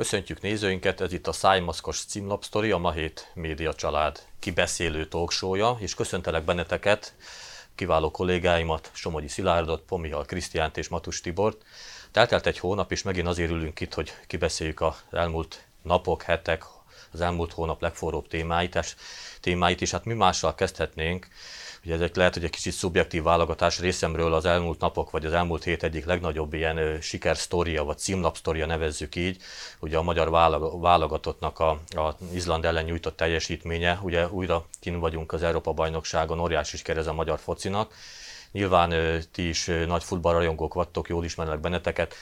Köszöntjük nézőinket, ez itt a Szájmaszkos címlapsztori, a Mahét Média Család kibeszélő talksója, és köszöntelek benneteket, kiváló kollégáimat, Somogyi Szilárdot, Pomihal Krisztiánt és Matus Tibort. Teltelt egy hónap, és megint azért ülünk itt, hogy kibeszéljük az elmúlt napok, hetek, az elmúlt hónap legforróbb témáit, és, témáit, és hát mi mással kezdhetnénk, Ugye ezek lehet, hogy egy kicsit szubjektív válogatás részemről az elmúlt napok, vagy az elmúlt hét egyik legnagyobb ilyen sikersztoria, vagy címlapsztoria nevezzük így, ugye a magyar válogatottnak a, a Izland ellen nyújtott teljesítménye, ugye újra kin vagyunk az Európa-bajnokságon, óriási siker ez a magyar focinak. Nyilván ti is nagy futballrajongók vagytok, jól ismernek benneteket.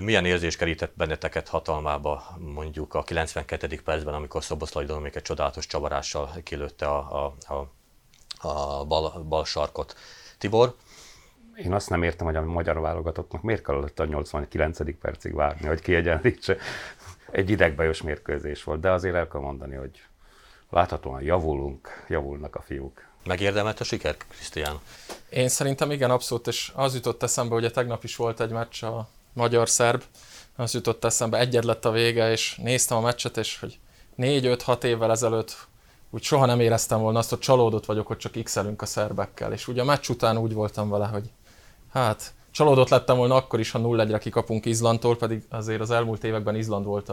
Milyen érzés kerített benneteket hatalmába mondjuk a 92. percben, amikor Szoboszlai Dominik egy csodálatos csavarással kilőtte a, a, a a bal, bal sarkot. Tibor? Én azt nem értem, hogy a magyar válogatottnak miért kellett a 89. percig várni, hogy kiegyenlítse. Egy idegbajos mérkőzés volt, de azért el kell mondani, hogy láthatóan javulunk, javulnak a fiúk. Megérdemelt a siker, Krisztián? Én szerintem igen, abszolút, és az jutott eszembe, hogy tegnap is volt egy meccs a magyar-szerb, az jutott eszembe, egyed lett a vége, és néztem a meccset, és hogy 4-5-6 évvel ezelőtt úgy soha nem éreztem volna azt, hogy csalódott vagyok, hogy csak x a szerbekkel. És ugye a meccs után úgy voltam vele, hogy hát csalódott lettem volna akkor is, ha 0-1-re kikapunk Izlandtól, pedig azért az elmúlt években Izland volt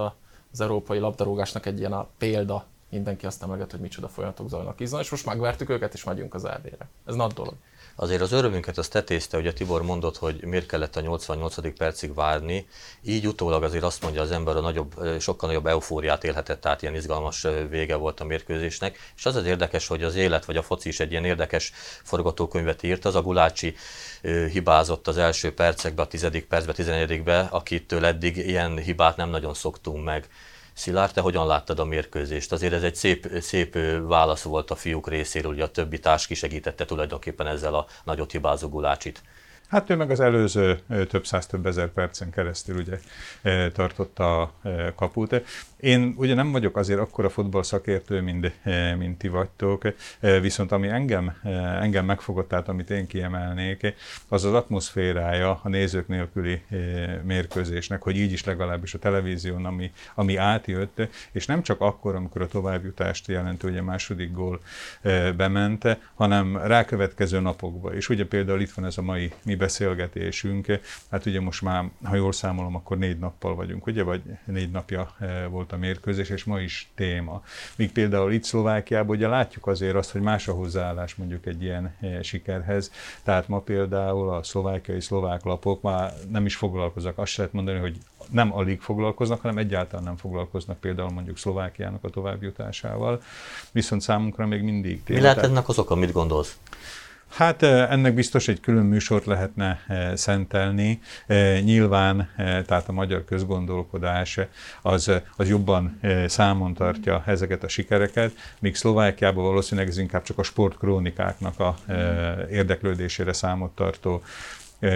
az európai labdarúgásnak egy ilyen a példa. Mindenki azt emleget, hogy micsoda folyamatok zajlanak Izland, és most megvertük őket, és megyünk az erdére. Ez nagy dolog. Azért az örömünket azt tetézte, hogy a Tibor mondott, hogy miért kellett a 88. percig várni. Így utólag azért azt mondja az ember, a nagyobb, sokkal nagyobb eufóriát élhetett át, ilyen izgalmas vége volt a mérkőzésnek. És az az érdekes, hogy az élet vagy a foci is egy ilyen érdekes forgatókönyvet írt. Az a Gulácsi hibázott az első percekben, a tizedik percben, tizenegyedikben, akitől eddig ilyen hibát nem nagyon szoktunk meg. Szilárd, te hogyan láttad a mérkőzést? Azért ez egy szép, szép válasz volt a fiúk részéről, hogy a többi társ kisegítette tulajdonképpen ezzel a nagyot hibázó Gulácsit. Hát ő meg az előző több száz, több ezer percen keresztül ugye tartotta a kaput. Én ugye nem vagyok azért akkora futball szakértő, mint, mint ti vagytok, viszont ami engem, engem megfogott, tehát amit én kiemelnék, az az atmoszférája a nézők nélküli mérkőzésnek, hogy így is legalábbis a televízión, ami, ami átjött, és nem csak akkor, amikor a továbbjutást jelentő ugye második gól bemente, hanem rákövetkező napokban. És ugye például itt van ez a mai mi beszélgetésünk, hát ugye most már, ha jól számolom, akkor négy nappal vagyunk, ugye, vagy négy napja volt a mérkőzés, és ma is téma. Míg például itt Szlovákiában ugye látjuk azért azt, hogy más a hozzáállás mondjuk egy ilyen eh, sikerhez. Tehát ma például a szlovákiai szlovák lapok már nem is foglalkoznak. Azt lehet mondani, hogy nem alig foglalkoznak, hanem egyáltalán nem foglalkoznak például mondjuk Szlovákiának a továbbjutásával. Viszont számunkra még mindig téma. Mi lehet ennek az oka, mit gondolsz? Hát ennek biztos egy külön műsort lehetne szentelni. Nyilván, tehát a magyar közgondolkodás az, az jobban számon tartja ezeket a sikereket, míg Szlovákiában valószínűleg ez inkább csak a sportkrónikáknak a érdeklődésére számot tartó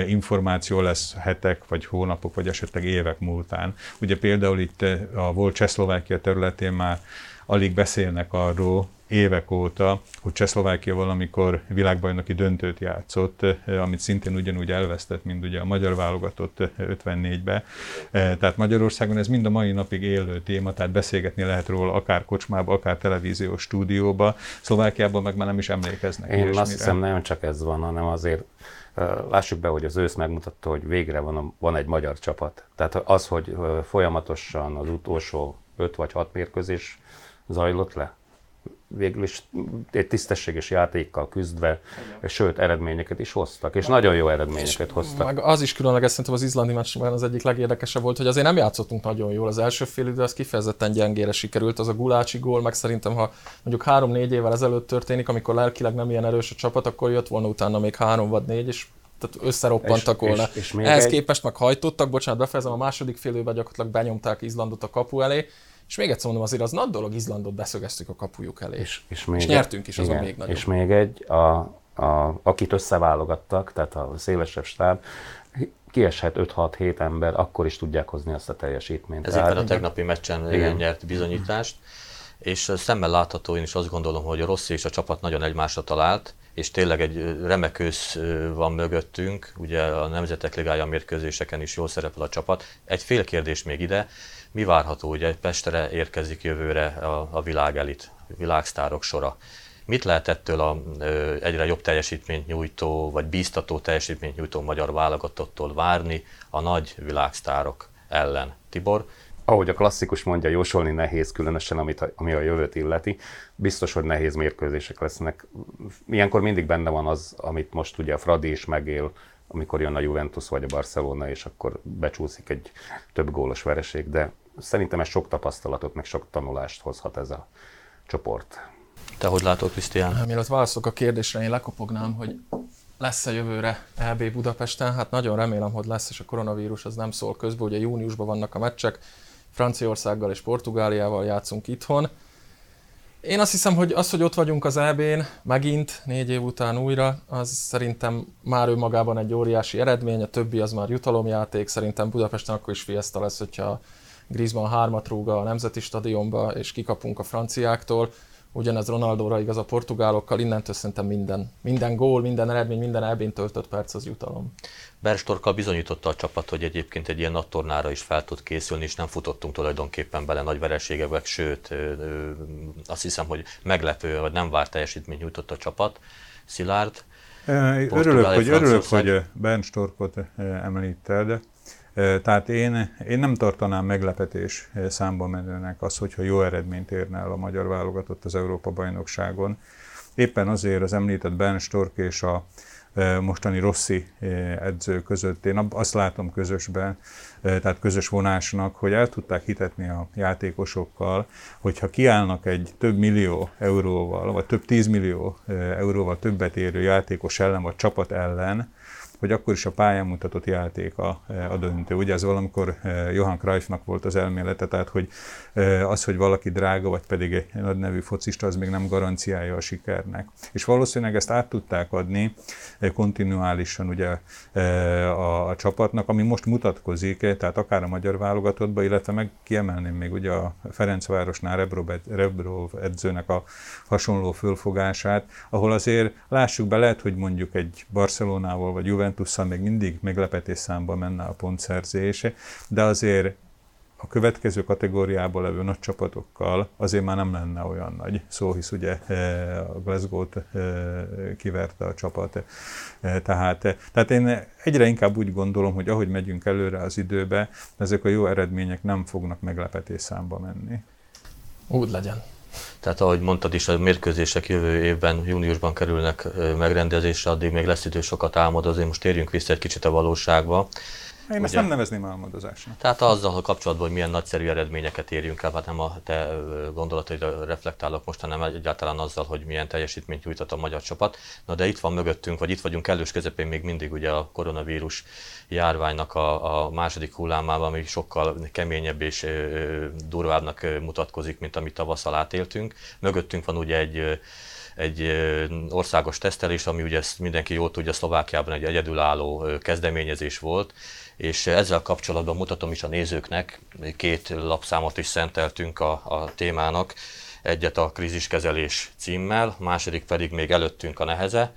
információ lesz hetek, vagy hónapok, vagy esetleg évek múltán. Ugye például itt a volt Csehszlovákia területén már alig beszélnek arról, évek óta, hogy Csehszlovákia valamikor világbajnoki döntőt játszott, eh, amit szintén ugyanúgy elvesztett, mint ugye a magyar válogatott 54-be. Eh, tehát Magyarországon ez mind a mai napig élő téma, tehát beszélgetni lehet róla akár kocsmába, akár televíziós stúdióba. Szlovákiában meg már nem is emlékeznek. Én azt hiszem, nagyon csak ez van, hanem azért eh, lássuk be, hogy az ősz megmutatta, hogy végre van, a, van egy magyar csapat. Tehát az, hogy folyamatosan az utolsó 5 vagy 6 mérkőzés zajlott le, végül is egy tisztességes játékkal küzdve, Igen. sőt, eredményeket is hoztak, és nagyon jó eredményeket hoztak. Meg az is különleges, szerintem az izlandi meccsben az egyik legérdekesebb volt, hogy azért nem játszottunk nagyon jól. Az első fél idő az kifejezetten gyengére sikerült, az a gulácsi gól, meg szerintem, ha mondjuk három-négy évvel ezelőtt történik, amikor lelkileg nem ilyen erős a csapat, akkor jött volna utána még három vagy négy, és tehát összeroppantak és, volna. És, és Ehhez egy... képest meg hajtottak, bocsánat, befejezem, a második fél évben gyakorlatilag benyomták Izlandot a kapu elé, és még egyszer mondom, azért az nagy dolog, Izlandot beszögeztük a kapujuk elé. És, és, még és nyertünk is, azon igen, még nagyobb. És még egy, a, a, akit összeválogattak, tehát a szélesebb stáb, kieshet 5-6-7 ember, akkor is tudják hozni azt a teljesítményt. Ez éppen a tegnapi meccsen igen. nyert bizonyítást, és szemmel látható, én is azt gondolom, hogy a Rossi és a csapat nagyon egymásra talált, és tényleg egy remek ősz van mögöttünk, ugye a Nemzetek Ligája mérkőzéseken is jól szerepel a csapat. Egy fél kérdés még ide, mi várható, ugye Pestre érkezik jövőre a, a világelit, világsztárok sora. Mit lehet ettől a ö, egyre jobb teljesítményt nyújtó, vagy bíztató teljesítményt nyújtó magyar válogatottól várni a nagy világsztárok ellen? Tibor? ahogy a klasszikus mondja, jósolni nehéz, különösen amit, ami a jövőt illeti. Biztos, hogy nehéz mérkőzések lesznek. Ilyenkor mindig benne van az, amit most ugye a Fradi is megél, amikor jön a Juventus vagy a Barcelona, és akkor becsúszik egy több gólos vereség, de szerintem ez sok tapasztalatot, meg sok tanulást hozhat ez a csoport. Te hogy látod, Krisztián? Hát, mielőtt válaszolok a kérdésre, én lekopognám, hogy lesz-e jövőre EB Budapesten? Hát nagyon remélem, hogy lesz, és a koronavírus az nem szól közben, ugye júniusban vannak a meccsek, Franciaországgal és Portugáliával játszunk itthon. Én azt hiszem, hogy az, hogy ott vagyunk az EB-n, megint, négy év után újra, az szerintem már önmagában egy óriási eredmény, a többi az már jutalomjáték, szerintem Budapesten akkor is fiesta lesz, hogyha Griezmann hármat rúg a Nemzeti Stadionba, és kikapunk a franciáktól. Ugyanez Ronaldóra igaz a portugálokkal, innentől szerintem minden, minden gól, minden eredmény, minden elbén töltött perc az jutalom. Berstorkkal bizonyította a csapat, hogy egyébként egy ilyen nattornára is fel tud készülni, és nem futottunk tulajdonképpen bele nagy vereségekbe, sőt, azt hiszem, hogy meglepő, vagy nem várt teljesítményt nyújtott a csapat. Szilárd, Örülök, hogy, örülök, hogy Bernd Storkot említed. Tehát én, én nem tartanám meglepetés számba menőnek az, hogyha jó eredményt érne el a magyar válogatott az Európa-bajnokságon. Éppen azért az említett Bernd Stork és a mostani Rossi edző között én azt látom közösben, tehát közös vonásnak, hogy el tudták hitetni a játékosokkal, hogyha kiállnak egy több millió euróval, vagy több tízmillió euróval többet érő játékos ellen, vagy csapat ellen, hogy akkor is a pályán mutatott játék a, a döntő. Ugye ez valamikor eh, Johan Cruyffnak volt az elmélete, tehát hogy az, hogy valaki drága, vagy pedig egy nagy nevű focista, az még nem garanciája a sikernek. És valószínűleg ezt át tudták adni kontinuálisan ugye a, a csapatnak, ami most mutatkozik, tehát akár a magyar válogatottban, illetve meg kiemelném még ugye a Ferencvárosnál Rebrov, Rebrov edzőnek a hasonló fölfogását, ahol azért lássuk be, lehet, hogy mondjuk egy Barcelonával vagy Juventus Juventusszal még mindig meglepetés számba menne a pontszerzése, de azért a következő kategóriából levő nagy csapatokkal azért már nem lenne olyan nagy szó, hisz ugye eh, a Glasgow-t eh, kiverte a csapat. Eh, tehát, tehát én egyre inkább úgy gondolom, hogy ahogy megyünk előre az időbe, ezek a jó eredmények nem fognak meglepetés számba menni. Úgy legyen. Tehát ahogy mondtad is, a mérkőzések jövő évben, júniusban kerülnek megrendezésre, addig még lesz idő sokat álmodozni. Most térjünk vissza egy kicsit a valóságba. Én Ugye? ezt nem nevezném álmodozásnak. Tehát azzal a kapcsolatban, hogy milyen nagyszerű eredményeket érjünk el, hát nem a te gondolataidra reflektálok most, hanem egyáltalán azzal, hogy milyen teljesítményt nyújtott a magyar csapat. Na de itt van mögöttünk, vagy itt vagyunk elős közepén még mindig ugye a koronavírus járványnak a, a második hullámában, ami sokkal keményebb és durvábbnak mutatkozik, mint amit tavasszal átéltünk. Mögöttünk van ugye egy egy országos tesztelés, ami ugye ezt mindenki jól tudja, Szlovákiában egy egyedülálló kezdeményezés volt, és ezzel kapcsolatban mutatom is a nézőknek, két lapszámot is szenteltünk a, a témának, egyet a kríziskezelés címmel, második pedig még előttünk a neheze,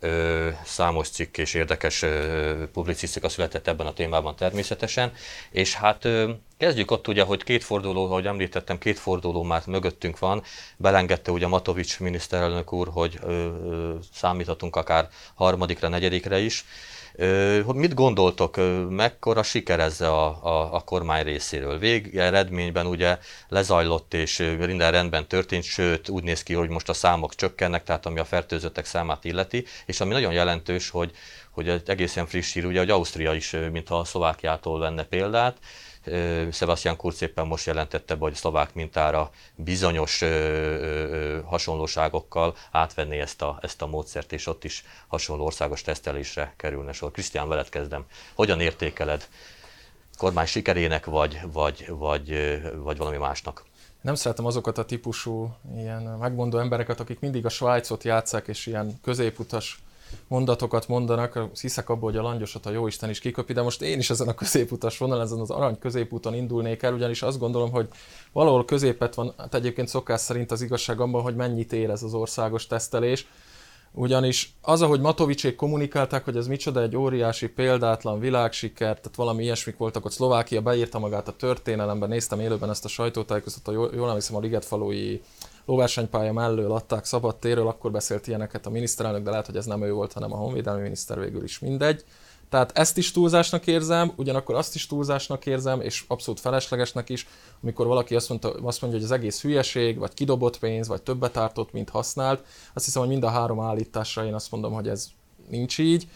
ö, számos cikk és érdekes ö, publicisztika született ebben a témában természetesen, és hát ö, kezdjük ott ugye, hogy két forduló, ahogy említettem, két forduló már mögöttünk van, belengedte ugye Matovics miniszterelnök úr, hogy ö, ö, számíthatunk akár harmadikra, negyedikre is, Mit gondoltok, mekkora siker ez a, a, a kormány részéről? Végeredményben ugye lezajlott és minden rendben történt, sőt úgy néz ki, hogy most a számok csökkennek, tehát ami a fertőzöttek számát illeti, és ami nagyon jelentős, hogy, hogy egy egészen friss hír, ugye, hogy Ausztria is, mintha a Szlovákiától venne példát, Sebastian Kurz éppen most jelentette be, hogy a szlovák mintára bizonyos hasonlóságokkal átvenné ezt a, ezt a módszert, és ott is hasonló országos tesztelésre kerülne sor. Krisztián, veled kezdem. Hogyan értékeled kormány sikerének, vagy, vagy, vagy, vagy valami másnak? Nem szeretem azokat a típusú ilyen megmondó embereket, akik mindig a Svájcot játszák, és ilyen középutas mondatokat mondanak, hiszek abból, hogy a langyosat a jóisten is kiköpi, de most én is ezen a középutas vonal, ezen az arany középúton indulnék el, ugyanis azt gondolom, hogy valahol középet van, hát egyébként szokás szerint az igazság abban, hogy mennyit ér ez az országos tesztelés. ugyanis az, ahogy Matovicsék kommunikálták, hogy ez micsoda egy óriási, példátlan világsiker, tehát valami ilyesmik voltak ott, Szlovákia beírta magát a történelemben, néztem élőben ezt a sajtótájékoztatót, jól, emlékszem a Ligetfalui lóversenypálya mellől adták szabad térről, akkor beszélt ilyeneket a miniszterelnök, de lehet, hogy ez nem ő volt, hanem a honvédelmi miniszter végül is mindegy. Tehát ezt is túlzásnak érzem, ugyanakkor azt is túlzásnak érzem, és abszolút feleslegesnek is, amikor valaki azt, mondta, azt mondja, hogy az egész hülyeség, vagy kidobott pénz, vagy többet ártott, mint használt. Azt hiszem, hogy mind a három állításra én azt mondom, hogy ez nincs így.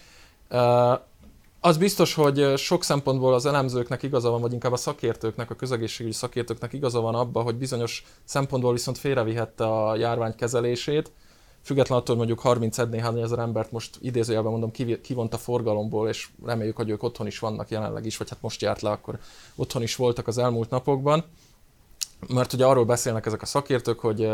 Az biztos, hogy sok szempontból az elemzőknek igaza van, vagy inkább a szakértőknek, a közegészségügyi szakértőknek igaza van abba, hogy bizonyos szempontból viszont félrevihette a járvány kezelését, független attól, hogy mondjuk 30 néhány ezer embert most idézőjelben mondom kivont a forgalomból, és reméljük, hogy ők otthon is vannak jelenleg is, vagy hát most járt le, akkor otthon is voltak az elmúlt napokban. Mert ugye arról beszélnek ezek a szakértők, hogy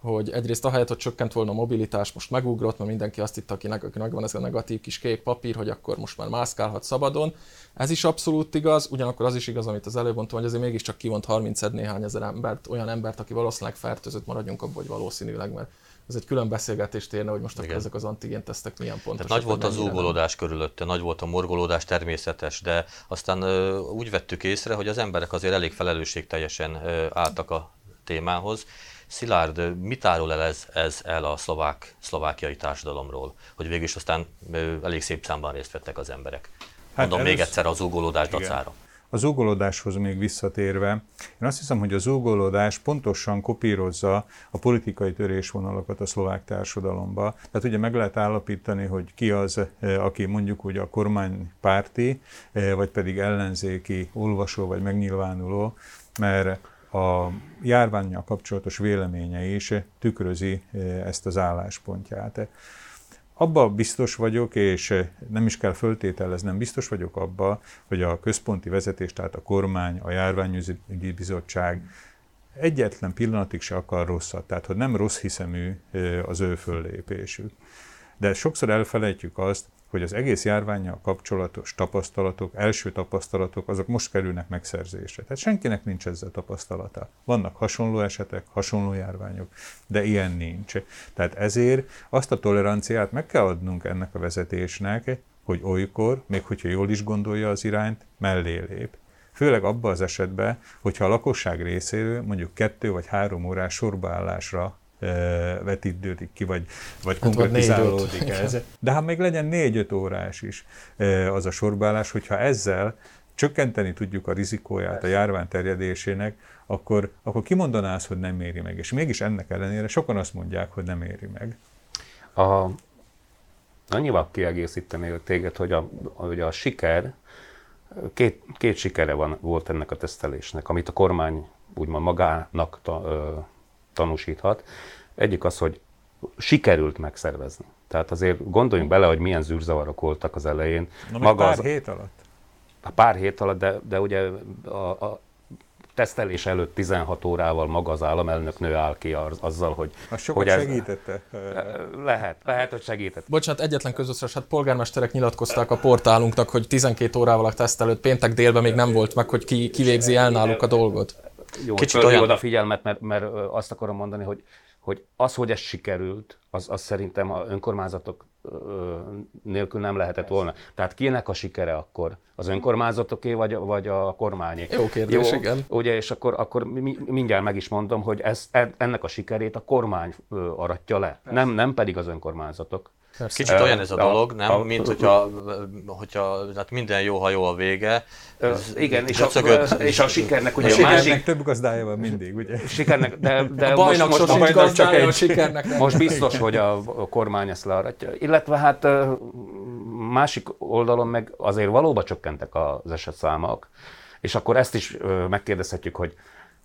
hogy egyrészt ahelyett, hogy csökkent volna a mobilitás, most megugrott, mert mindenki azt itt, akinek, akinek van ez a negatív kis kék papír, hogy akkor most már mászkálhat szabadon. Ez is abszolút igaz, ugyanakkor az is igaz, amit az előbb mondtam, hogy azért mégiscsak kivont 30 néhány ezer embert, olyan embert, aki valószínűleg fertőzött, maradjunk abban, hogy valószínűleg, mert ez egy külön beszélgetést érne, hogy most akkor ezek az antigén tesztek milyen pontosak. nagy volt az zúgolódás körülötte, nagy volt a morgolódás természetes, de aztán ö, úgy vettük észre, hogy az emberek azért elég felelősségteljesen ö, álltak a témához. Szilárd, mit árul el ez, ez el a szlovák, szlovákiai társadalomról, hogy végül is aztán elég szép számban részt vettek az emberek? Hát Mondom még egyszer az zúgolódás dacára. A zúgolódáshoz még visszatérve, én azt hiszem, hogy a zúgolódás pontosan kopírozza a politikai törésvonalakat a szlovák társadalomba. Tehát ugye meg lehet állapítani, hogy ki az, aki mondjuk ugye a kormánypárti, vagy pedig ellenzéki olvasó vagy megnyilvánuló, mert a járványjal kapcsolatos véleménye is tükrözi eh, ezt az álláspontját. Abba biztos vagyok, és nem is kell föltételeznem, biztos vagyok abba, hogy a központi vezetés, tehát a kormány, a járványügyi bizottság egyetlen pillanatig se akar rosszat, tehát hogy nem rossz hiszemű az ő föllépésük. De sokszor elfelejtjük azt, hogy az egész járványjal kapcsolatos tapasztalatok, első tapasztalatok, azok most kerülnek megszerzésre. Tehát senkinek nincs ezzel tapasztalata. Vannak hasonló esetek, hasonló járványok, de ilyen nincs. Tehát ezért azt a toleranciát meg kell adnunk ennek a vezetésnek, hogy olykor, még hogyha jól is gondolja az irányt, mellé lép. Főleg abban az esetben, hogyha a lakosság részéről mondjuk kettő vagy három órás sorbaállásra vetítődik ki, vagy, vagy hát konkretizálódik ez. De hát még legyen négy-öt órás is az a sorbálás, hogyha ezzel csökkenteni tudjuk a rizikóját a járvány terjedésének, akkor, akkor kimondaná azt, hogy nem éri meg. És mégis ennek ellenére sokan azt mondják, hogy nem éri meg. A, annyival kiegészíteni téged, hogy a, hogy a siker, két, két sikere van, volt ennek a tesztelésnek, amit a kormány úgymond magának ta, ö, tanúsíthat. Egyik az, hogy sikerült megszervezni. Tehát azért gondoljunk bele, hogy milyen zűrzavarok voltak az elején. Na, Maga pár az, hét alatt? A pár hét alatt, de, de ugye a, a tesztelés előtt 16 órával maga az államelnök nő áll ki azzal, hogy... A sokat hogy ez, segítette? Lehet, lehet, hogy segített. Bocsánat, egyetlen közösszös, hát polgármesterek nyilatkozták a portálunknak, hogy 12 órával a teszt előtt, péntek délben még nem volt meg, hogy ki, kivégzi el náluk a dolgot. Jó, Kicsit olyan... a figyelmet, mert, mert azt akarom mondani, hogy hogy az, hogy ez sikerült, az, az szerintem a önkormányzatok nélkül nem lehetett volna. Tehát kinek a sikere akkor? Az önkormányzatoké, vagy, vagy a kormányé? Jó kérdés, Jó, igen. Ugye, és akkor, akkor mindjárt meg is mondom, hogy ez, ennek a sikerét a kormány aratja le, nem, nem pedig az önkormányzatok. Persze. Kicsit olyan ez a dolog, nem? A, Mint hogyha, hogyha hát minden jó, ha jó a vége. Ez igen, és a, és a sikernek ugye a, a másik... több gazdája van mindig, ugye? Sikernek, de, de a bajnak most, most, most, csak egy... a sikernek. Most biztos, hogy a, a kormány ezt learatja. Illetve hát másik oldalon meg azért valóban csökkentek az esetszámok, és akkor ezt is megkérdezhetjük, hogy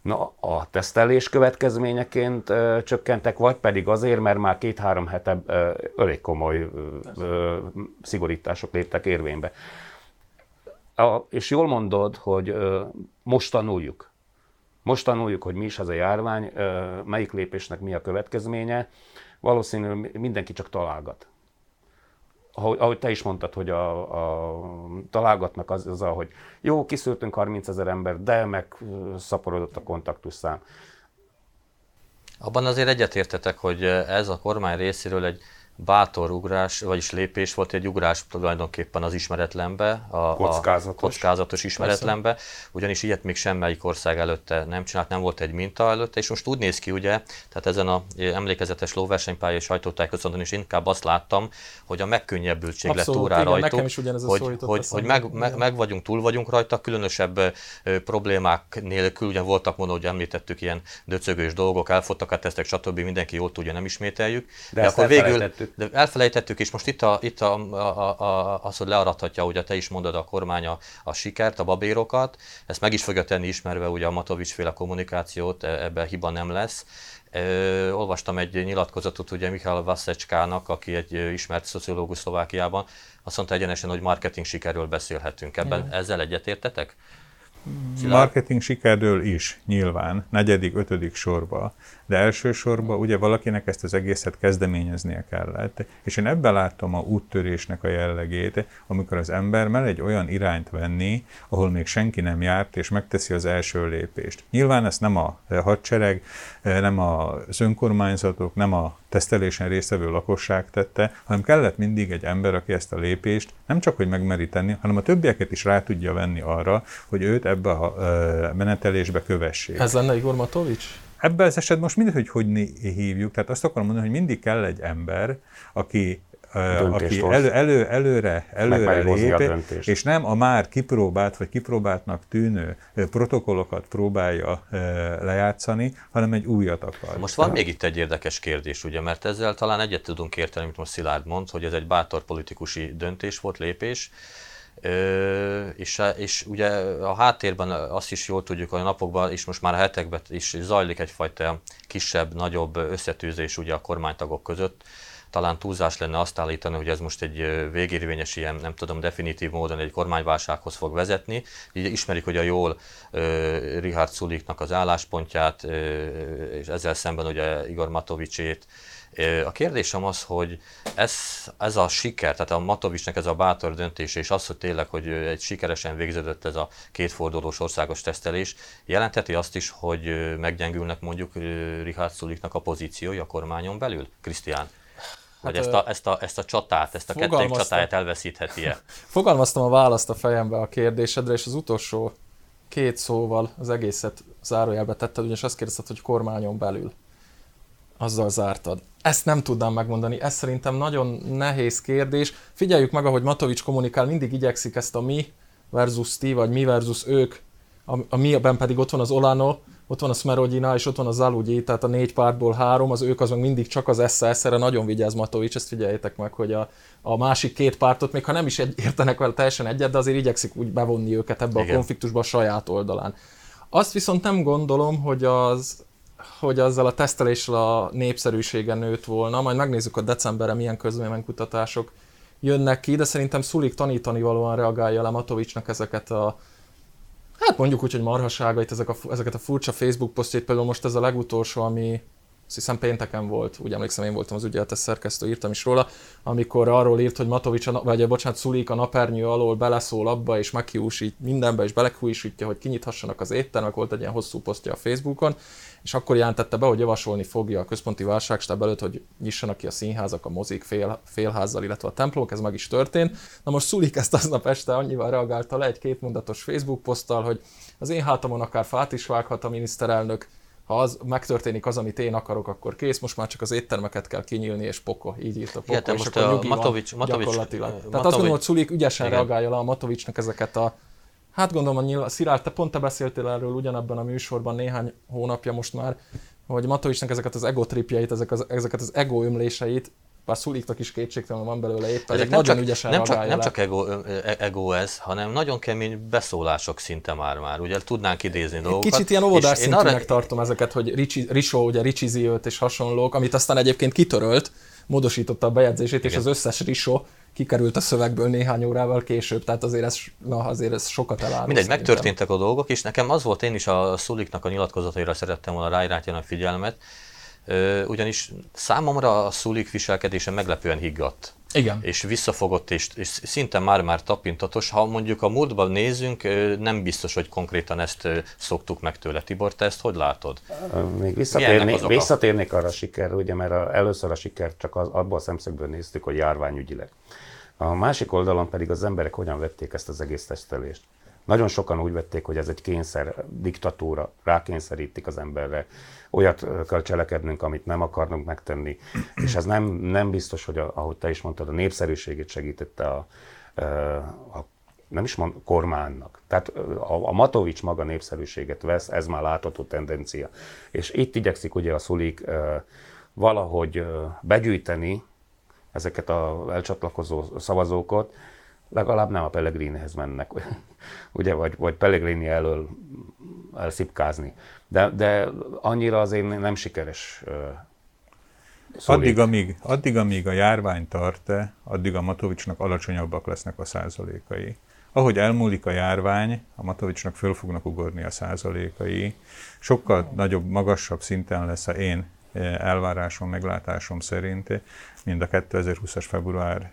Na, a tesztelés következményeként ö, csökkentek, vagy pedig azért, mert már két-három hete ö, elég komoly ö, szigorítások léptek érvénybe. A, és jól mondod, hogy ö, most tanuljuk. Most tanuljuk, hogy mi is ez a járvány, melyik lépésnek mi a következménye. Valószínűleg mindenki csak találgat ahogy, ahogy te is mondtad, hogy a, a találgatnak az, az, hogy jó, kiszűrtünk 30 ezer ember, de meg szaporodott a kontaktusszám. Abban azért egyetértetek, hogy ez a kormány részéről egy bátor ugrás, vagyis lépés volt egy ugrás tulajdonképpen az ismeretlenbe, a kockázatos, a kockázatos. ismeretlenbe, ugyanis ilyet még semmelyik ország előtte nem csinált, nem volt egy minta előtte, és most úgy néz ki, ugye, tehát ezen a emlékezetes lóversenypálya és sajtótájékoztatón is inkább azt láttam, hogy a megkönnyebbültség lett órá rajtuk, hogy, hogy, hogy meg, meg, meg, vagyunk, túl vagyunk rajta, különösebb ö, problémák nélkül, ugye voltak mondva, hogy említettük ilyen döcögős dolgok, elfottak a tesztek, stb. mindenki jól tudja, nem ismételjük. De, de akkor végül, de elfelejtettük, és most itt, a, itt a, a, a, az, hogy learadhatja, ugye te is mondod a kormány a, a sikert, a babérokat, ezt meg is fogja tenni ismerve ugye a Matovics féle kommunikációt, e, ebben hiba nem lesz. Ö, olvastam egy nyilatkozatot ugye Mikhail Vasszecskának, aki egy ismert szociológus Szlovákiában, azt mondta egyenesen, hogy marketing sikerről beszélhetünk. Ebben Igen. ezzel egyetértetek? Szilárd? Marketing sikerről is, nyilván, negyedik, ötödik sorba, de elsősorban ugye valakinek ezt az egészet kezdeményeznie kellett, és én ebben láttam a úttörésnek a jellegét, amikor az ember mer egy olyan irányt venni, ahol még senki nem járt, és megteszi az első lépést. Nyilván ezt nem a hadsereg, nem az önkormányzatok, nem a tesztelésen résztvevő lakosság tette, hanem kellett mindig egy ember, aki ezt a lépést nem csak, hogy megmeri tenni, hanem a többieket is rá tudja venni arra, hogy őt ebbe a menetelésbe kövessék. Ez lenne Igor Matovics? Ebben az esetben most mindegy, hogy hogy hívjuk, tehát azt akarom mondani, hogy mindig kell egy ember, aki aki elő, elő, előre, előre lép, és nem a már kipróbált vagy kipróbáltnak tűnő protokollokat próbálja lejátszani, hanem egy újat akar. Most van még itt egy érdekes kérdés, ugye, mert ezzel talán egyet tudunk érteni, amit most Szilárd mond, hogy ez egy bátor politikusi döntés volt, lépés, Ö, és, és ugye a háttérben azt is jól tudjuk, hogy a napokban és most már a hetekben is zajlik egyfajta kisebb, nagyobb összetűzés ugye a kormánytagok között. Talán túlzás lenne azt állítani, hogy ez most egy végérvényes ilyen, nem tudom, definitív módon egy kormányválsághoz fog vezetni. Így ismerik hogy a jól uh, Richard Suliknak az álláspontját, uh, és ezzel szemben ugye Igor Matovicsét, a kérdésem az, hogy ez, ez a siker, tehát a Matovicsnek ez a bátor döntés, és az, hogy tényleg, hogy egy sikeresen végződött ez a kétfordulós országos tesztelés, jelentheti azt is, hogy meggyengülnek mondjuk Richard Szuliknak a pozíciója a kormányon belül? Krisztián? Vagy hát, ezt, a, ezt, a, ezt a csatát, ezt a kettőnk csatáját elveszítheti-e? Fogalmaztam a választ a fejembe a kérdésedre, és az utolsó két szóval az egészet zárójelbe tetted, ugyanis azt kérdezted, hogy kormányon belül. Azzal zártad. Ezt nem tudnám megmondani, ez szerintem nagyon nehéz kérdés. Figyeljük meg, ahogy Matovics kommunikál, mindig igyekszik ezt a mi versus ti, vagy mi versus ők, a, a miben pedig ott van az Olano, ott van a Smerodina, és ott van a Zalugyi, tehát a négy pártból három, az ők az meg mindig csak az SZSZ, erre nagyon vigyáz Matovics, ezt figyeljétek meg, hogy a, a másik két pártot, még ha nem is egy, értenek vele teljesen egyet, de azért igyekszik úgy bevonni őket ebbe Igen. a konfliktusba a saját oldalán. Azt viszont nem gondolom, hogy az hogy azzal a teszteléssel a népszerűsége nőtt volna. Majd megnézzük a decemberre milyen közvéleménykutatások jönnek ki, de szerintem Szulik tanítani valóan reagálja le Matovicsnak ezeket a hát mondjuk úgy, hogy marhaságait, ezek a, ezeket a furcsa Facebook posztjait, például most ez a legutolsó, ami azt hiszem pénteken volt, úgy emlékszem, én voltam az ügyeletes szerkesztő, írtam is róla, amikor arról írt, hogy Matovics, vagy bocsánat, Szulik a napernyő alól beleszól abba, és meghiúsít mindenbe, és belekújítja, hogy kinyithassanak az éttermek, volt egy ilyen hosszú posztja a Facebookon, és akkor jelentette be, hogy javasolni fogja a központi válságstáb előtt, hogy nyissanak ki a színházak, a mozik fél, félházzal, illetve a templomok, ez meg is történt. Na most Szulik ezt aznap este annyival reagálta le egy kétmondatos Facebook poszttal, hogy az én hátamon akár fát is vághat a miniszterelnök, ha az megtörténik az, amit én akarok, akkor kész, most már csak az éttermeket kell kinyílni, és poko, így írt a poko, Igen, és most akkor a Matovics, van Matovics, gyakorlatilag. Matovics, Tehát azt gondolom, hogy Szulik ügyesen Igen. reagálja le a Matovicsnak ezeket a Hát gondolom, hogy nyilván, Szilárd, te pont te beszéltél erről ugyanebben a műsorban néhány hónapja most már, hogy Matovicsnak ezeket az ego tripjeit, ezek az, ezeket az ego ömléseit, bár Szuliknak is kétségtelen van belőle éppen, ezek nagyon csak, ügyesen nem csak, nem csak ego, ego ez, hanem nagyon kemény beszólások szinte már már. Ugye tudnánk idézni Egy dolgokat. Kicsit ilyen óvodás szintűnek arra... tartom ezeket, hogy Ricsi, Risó, ugye Ricsizi és hasonlók, amit aztán egyébként kitörölt, módosította a bejegyzését, Igen. és az összes Risó kikerült a szövegből néhány órával később, tehát azért ez, na, azért ez sokat eláll. Mindegy, szerintem. megtörténtek a dolgok, és nekem az volt, én is a Szuliknak a nyilatkozataira szerettem volna ráirányítani a figyelmet, ugyanis számomra a Szulik viselkedése meglepően higgadt. Igen. És visszafogott, és, és szinte már-már tapintatos. Ha mondjuk a múltban nézünk, nem biztos, hogy konkrétan ezt szoktuk meg tőle. Tibor, te ezt hogy látod? Még visszatérnék, visszatérnék arra a sikerre, ugye, mert a, először a sikert csak az, abból a szemszögből néztük, hogy járványügyileg. A másik oldalon pedig az emberek hogyan vették ezt az egész tesztelést. Nagyon sokan úgy vették, hogy ez egy kényszer, diktatúra, rákényszerítik az emberre, olyat kell cselekednünk, amit nem akarunk megtenni, és ez nem, nem biztos, hogy a, ahogy te is mondtad, a népszerűségét segítette a, a nem is mond, kormánynak. Tehát a, a Matovics maga népszerűséget vesz, ez már látható tendencia. És itt igyekszik ugye a Szulik valahogy begyűjteni ezeket a elcsatlakozó szavazókat, legalább nem a Pellegrinihez mennek, ugye, vagy, vagy Pellegrini elől elszipkázni. De, de annyira azért nem sikeres Addig amíg, addig, amíg a járvány tart addig a Matovicsnak alacsonyabbak lesznek a százalékai. Ahogy elmúlik a járvány, a Matovicsnak föl fognak ugorni a százalékai, sokkal nagyobb, magasabb szinten lesz a én elvárásom, meglátásom szerint, mint a 2020-as február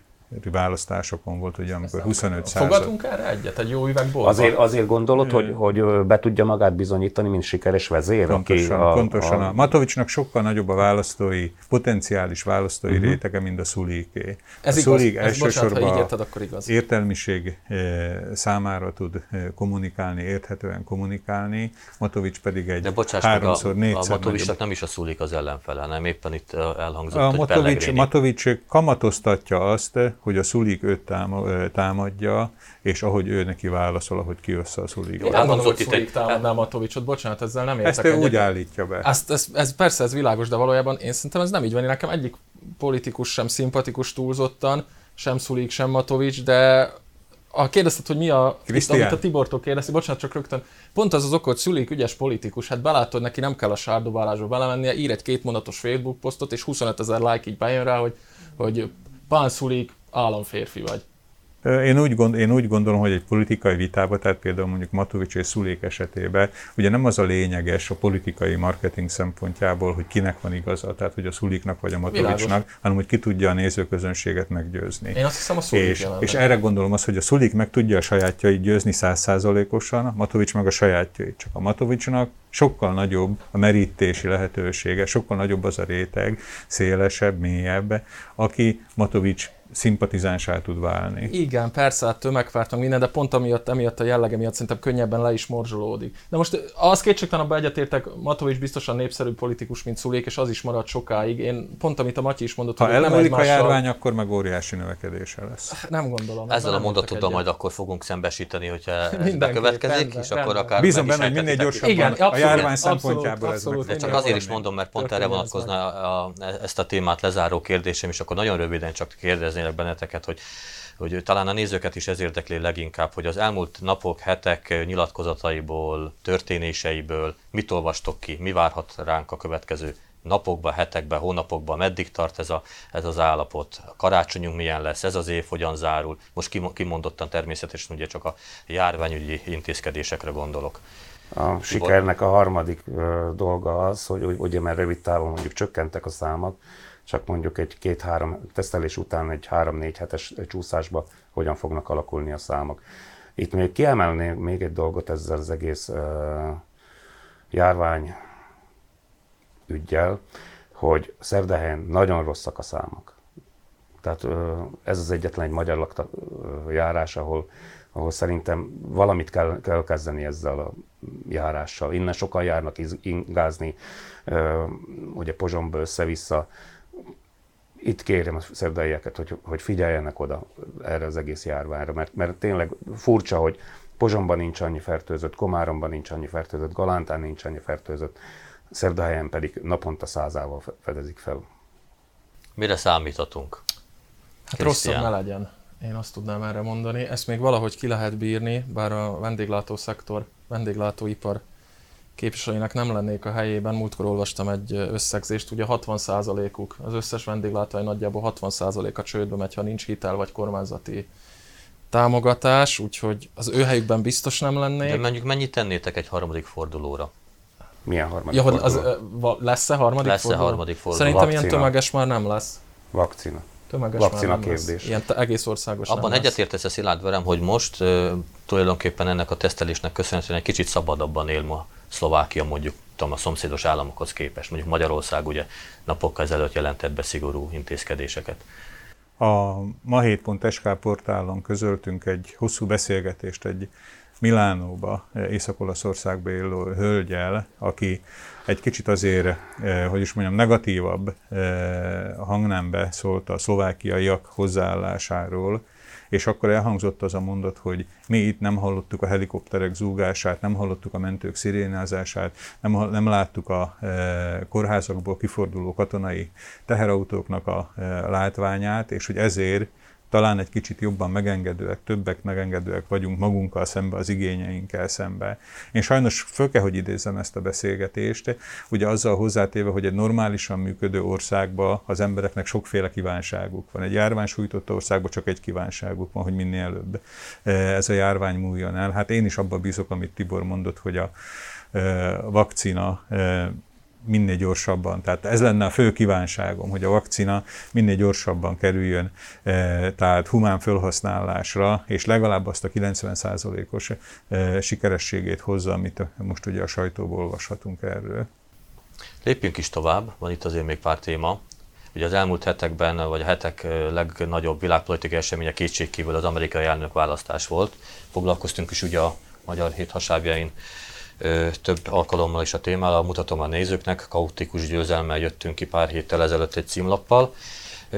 választásokon volt, ugye, amikor 25 század... Fogadunk erre egyet, egy jó üvegból? Azért, azért gondolod, hogy, hogy be tudja magát bizonyítani, mint sikeres vezér? Pontosan, aki a, pontosan. A... a Matovicsnak sokkal nagyobb a választói, potenciális választói uh-huh. rétege, mint a Szuliké. Ez a Szulik igaz, elsősorban bocsánat, érted, akkor igaz. értelmiség számára tud kommunikálni, érthetően kommunikálni, Matovics pedig egy De bocsáss háromszor, meg, a, a Matovicsnak nem is a Szulik az ellenfele, nem éppen itt elhangzott, a Matovics, Matovics kamatoztatja azt, hogy a Szulik őt támadja, és ahogy ő neki válaszol, ahogy kiössze a Szulik. Én nem mondom, hogy Szulik támadná Matovicsot, bocsánat, ezzel nem értek Ezt ő úgy állítja be. Ezt, ez, ez, persze, ez világos, de valójában én szerintem ez nem így van. Nekem egyik politikus sem szimpatikus túlzottan, sem Szulik, sem Matovics, de a kérdezted, hogy mi a, itt, amit a Tibortól kérdezi, bocsánat, csak rögtön, pont az az ok, hogy Szülik ügyes politikus, hát belátod, neki nem kell a sárdobálásba belemennie, ír egy kétmondatos Facebook posztot, és 25 ezer like így bejön rá, hogy, hogy Pán Szulik államférfi vagy. Én úgy, gond, én úgy gondolom, hogy egy politikai vitában, tehát például mondjuk Matovics és Szulék esetében, ugye nem az a lényeges a politikai marketing szempontjából, hogy kinek van igaza, tehát hogy a Szuliknak vagy a Matovicsnak, hanem hogy ki tudja a nézőközönséget meggyőzni. Én azt hiszem a Szulik és, és erre gondolom azt, hogy a Szulik meg tudja a sajátjait győzni százszázalékosan, a Matovics meg a sajátjait. Csak a Matovicsnak sokkal nagyobb a merítési lehetősége, sokkal nagyobb az a réteg, szélesebb, mélyebb, aki Matovics szimpatizánsá tud válni. Igen, persze, hát tömegfártam minden, de pont amiatt, emiatt a jellege miatt szerintem könnyebben le is morzsolódik. De most az kétségtelenül egyetértek, Matovics biztosan népszerű politikus, mint Szulék, és az is marad sokáig. Én pont amit a Matyi is mondott, ha hogy nem egymással... a járvány, akkor meg óriási növekedése lesz. Nem gondolom. Ezzel a mondatoddal majd akkor fogunk szembesíteni, hogyha ez bekövetkezik, rendben, és akkor akár Bízom benne, hogy minél gyorsabban Igen, a járvány szempontjából ez meg. De csak azért is mondom, mert pont erre vonatkozna ezt a témát lezáró kérdésem, és akkor nagyon röviden csak kérdeznélek benneteket, hogy hogy talán a nézőket is ez érdekli leginkább, hogy az elmúlt napok, hetek nyilatkozataiból, történéseiből mit olvastok ki, mi várhat ránk a következő napokban, hetekben, hónapokban, meddig tart ez, a, ez az állapot, a karácsonyunk milyen lesz, ez az év hogyan zárul. Most kimondottan természetesen ugye csak a járványügyi intézkedésekre gondolok. A sikernek a harmadik dolga az, hogy ugye mert rövid távon mondjuk csökkentek a számok, csak mondjuk egy két-három tesztelés után egy három-négy hetes csúszásba hogyan fognak alakulni a számok. Itt még kiemelnék még egy dolgot ezzel az egész uh, járvány ügyjel, hogy Szerdehelyen nagyon rosszak a számok. Tehát ez az egyetlen egy magyar lakta, járás, ahol, ahol szerintem valamit kell, kell kezdeni ezzel a járással. Innen sokan járnak ingázni, ugye Pozsomba össze-vissza, itt kérem a szerdaieket, hogy, hogy figyeljenek oda erre az egész járványra, mert, mert tényleg furcsa, hogy Pozsomban nincs annyi fertőzött, Komáromban nincs annyi fertőzött, Galántán nincs annyi fertőzött, Szerdahelyen pedig naponta százával fedezik fel. Mire számíthatunk? Hát rosszabb ne legyen, én azt tudnám erre mondani. Ezt még valahogy ki lehet bírni, bár a vendéglátószektor, vendéglátóipar képviselőinek nem lennék a helyében. Múltkor olvastam egy összegzést, ugye 60%-uk, az összes vendéglátói nagyjából 60%-a csődbe megy, ha nincs hitel vagy kormányzati támogatás, úgyhogy az ő helyükben biztos nem lennék. De mondjuk mennyit tennétek egy harmadik fordulóra? Milyen harmadik Ja, forduló? az, lesz-e harmadik Lesz-e forduló? harmadik forduló? Szerintem ilyen Vakcina. tömeges már nem lesz. Vakcina. Tömeges Vakcina már nem kérdés. Lesz. Ilyen egész országos Abban egyetértesz a Szilárd velem, hogy most uh, tulajdonképpen ennek a tesztelésnek köszönhetően egy kicsit szabadabban él ma Szlovákia mondjuk a szomszédos államokhoz képest. Mondjuk Magyarország ugye napokkal ezelőtt jelentett be szigorú intézkedéseket. A ma7.sk portálon közöltünk egy hosszú beszélgetést egy Milánóba, Észak-Olaszországba élő hölgyel, aki egy kicsit azért, eh, hogy is mondjam, negatívabb eh, hangnembe szólt a szlovákiaiak hozzáállásáról, és akkor elhangzott az a mondat, hogy mi itt nem hallottuk a helikopterek zúgását, nem hallottuk a mentők szirénázását, nem, nem láttuk a e, kórházakból kiforduló katonai teherautóknak a e, látványát, és hogy ezért talán egy kicsit jobban megengedőek, többek megengedőek vagyunk magunkkal szembe, az igényeinkkel szembe. Én sajnos föl kell, hogy idézzem ezt a beszélgetést, ugye azzal hozzátéve, hogy egy normálisan működő országban az embereknek sokféle kívánságuk van. Egy járvány sújtott országban csak egy kívánságuk van, hogy minél előbb eh, ez a járvány múljon el. Hát én is abba bízok, amit Tibor mondott, hogy a eh, vakcina eh, minél gyorsabban. Tehát ez lenne a fő kívánságom, hogy a vakcina minél gyorsabban kerüljön, eh, tehát humán felhasználásra, és legalább azt a 90%-os eh, sikerességét hozza, amit most ugye a sajtóból olvashatunk erről. Lépjünk is tovább, van itt azért még pár téma. Ugye az elmúlt hetekben, vagy a hetek ö, legnagyobb világpolitikai eseménye kétségkívül az amerikai elnök választás volt. Foglalkoztunk is ugye a magyar hét hasábjain több alkalommal is a témával, mutatom a nézőknek, kaotikus győzelmmel jöttünk ki pár héttel ezelőtt egy címlappal.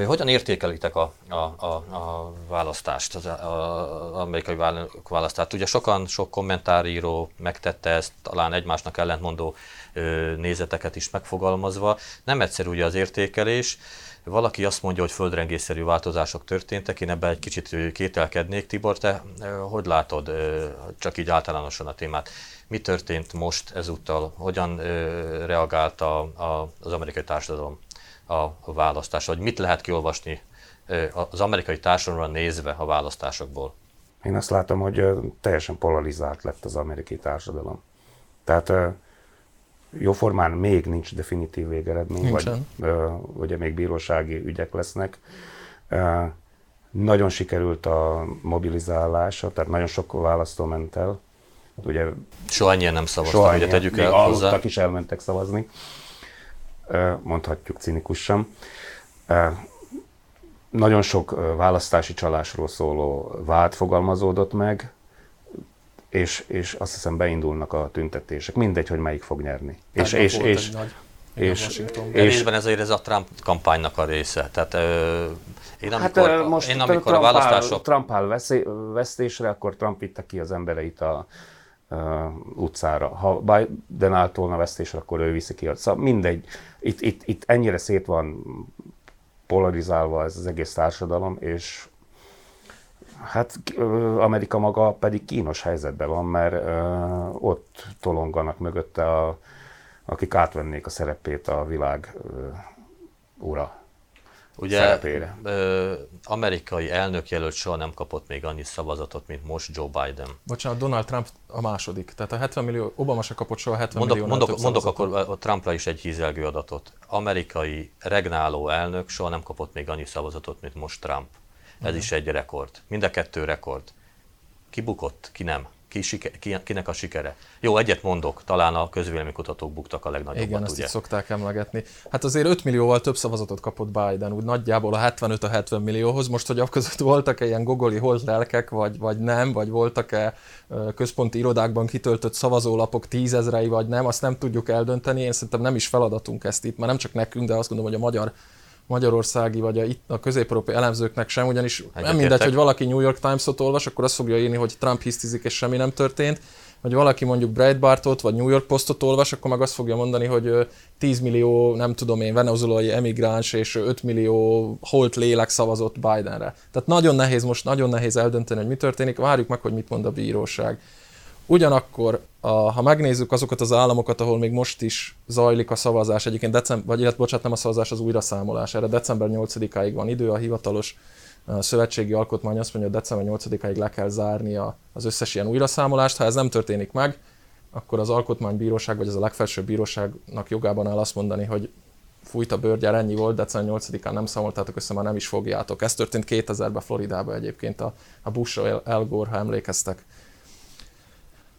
Hogyan értékelitek a, a, a, a választást, az, a, az amerikai vála- választást? Ugye sokan, sok kommentáríró megtette ezt, talán egymásnak ellentmondó nézeteket is megfogalmazva. Nem egyszerű ugye az értékelés. Valaki azt mondja, hogy földrengésszerű változások történtek, én ebben egy kicsit kételkednék. Tibor, te hogy látod, csak így általánosan a témát, mi történt most ezúttal, hogyan reagált a, a, az amerikai társadalom a, választásra, vagy mit lehet kiolvasni az amerikai társadalomra nézve a választásokból? Én azt látom, hogy teljesen polarizált lett az amerikai társadalom. Tehát jóformán még nincs definitív végeredmény, vagy ö, ugye még bírósági ügyek lesznek. Ö, Nagyon sikerült a mobilizálása, tehát nagyon sok választó ment el. Ugye Soha ennyien nem szavaztak, soha ugye ennyien, tegyük el hozzá. is elmentek szavazni. Ö, Mondhatjuk cinikusan. Ö, Nagyon sok választási csalásról szóló vád fogalmazódott meg, és, és azt hiszem beindulnak a tüntetések. Mindegy, hogy melyik fog nyerni. És, Tegnap és, és, nagy, és- és, És- részben ezért ez a Trump kampánynak a része. Tehát ö, én Hát amikor, ö, most én amikor a Trump áll, választások... Trump áll veszé, vesztésre, akkor Trump vitte ki az embereit a uh, utcára. Ha Biden állt volna vesztésre, akkor ő viszi ki. Szóval mindegy. Itt, itt, itt ennyire szét van polarizálva ez az egész társadalom, és hát Amerika maga pedig kínos helyzetben van, mert ott tolonganak mögötte, a, akik átvennék a szerepét a világ ura Ugye szerepére. ö, amerikai elnökjelölt soha nem kapott még annyi szavazatot, mint most Joe Biden. Bocsánat, Donald Trump a második. Tehát a 70 millió, Obama se kapott soha 70 Mondok, millió. mondok, mondok akkor a Trumpra is egy hízelgő adatot. Amerikai regnáló elnök soha nem kapott még annyi szavazatot, mint most Trump. Ez is egy rekord. Mind a kettő rekord. Ki bukott, ki nem? Ki sike, ki, kinek a sikere? Jó, egyet mondok, talán a közvéleménykutatók buktak a legnagyobbat, Igen, ezt ugye? így szokták emlegetni. Hát azért 5 millióval több szavazatot kapott Biden, úgy nagyjából a 75 a 70 millióhoz. Most, hogy között voltak-e ilyen gogoli holt lelkek, vagy, vagy nem, vagy voltak-e központi irodákban kitöltött szavazólapok tízezrei, vagy nem, azt nem tudjuk eldönteni. Én szerintem nem is feladatunk ezt itt, már nem csak nekünk, de azt gondolom, hogy a magyar magyarországi vagy a, itt a közép-európai elemzőknek sem, ugyanis nem Egyetértek. mindegy, hogy valaki New York Times-ot olvas, akkor azt fogja írni, hogy Trump hisztizik és semmi nem történt, vagy valaki mondjuk Breitbartot vagy New York Postot olvas, akkor meg azt fogja mondani, hogy ö, 10 millió, nem tudom én, venezuelai emigráns és 5 millió holt lélek szavazott Bidenre. Tehát nagyon nehéz most, nagyon nehéz eldönteni, hogy mi történik, várjuk meg, hogy mit mond a bíróság. Ugyanakkor, a, ha megnézzük azokat az államokat, ahol még most is zajlik a szavazás, egyébként december, vagy illetve, bocsánat, nem a szavazás, az újraszámolás, erre december 8-áig van idő, a hivatalos szövetségi alkotmány azt mondja, hogy december 8-áig le kell zárni az összes ilyen újraszámolást, ha ez nem történik meg, akkor az alkotmánybíróság, vagy az a legfelsőbb bíróságnak jogában áll azt mondani, hogy fújt a bőrgyár, ennyi volt, december 8-án nem számoltátok össze, már nem is fogjátok. Ez történt 2000-ben Floridában egyébként a, a Bushra El Gore, ha emlékeztek.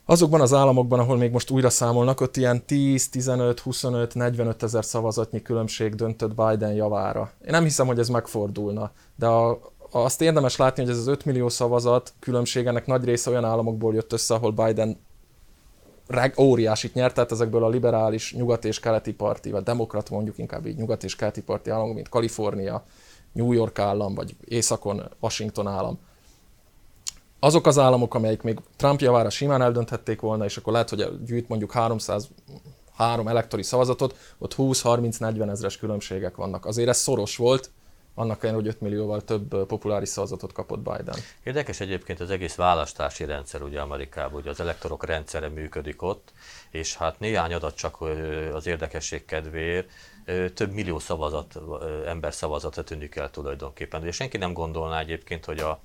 Azokban az államokban, ahol még most újra számolnak, ott ilyen 10, 15, 25, 45 ezer szavazatnyi különbség döntött Biden javára. Én nem hiszem, hogy ez megfordulna, de a, azt érdemes látni, hogy ez az 5 millió szavazat különbség ennek nagy része olyan államokból jött össze, ahol Biden reg, óriásit nyert, tehát ezekből a liberális nyugat és keleti parti, vagy demokrat mondjuk inkább így nyugat és keleti parti államok, mint Kalifornia, New York állam, vagy északon Washington állam. Azok az államok, amelyik még Trump javára simán eldönthették volna, és akkor lehet, hogy gyűjt mondjuk 303 elektori szavazatot, ott 20-30-40 ezres különbségek vannak. Azért ez szoros volt, annak ellenére, hogy 5 millióval több populáris szavazatot kapott Biden. Érdekes egyébként az egész választási rendszer ugye Amerikában, ugye az elektorok rendszere működik ott, és hát néhány adat csak az érdekesség kedvéért, több millió szavazat, ember szavazata tűnik el tulajdonképpen. Ugye senki nem gondolná egyébként, hogy a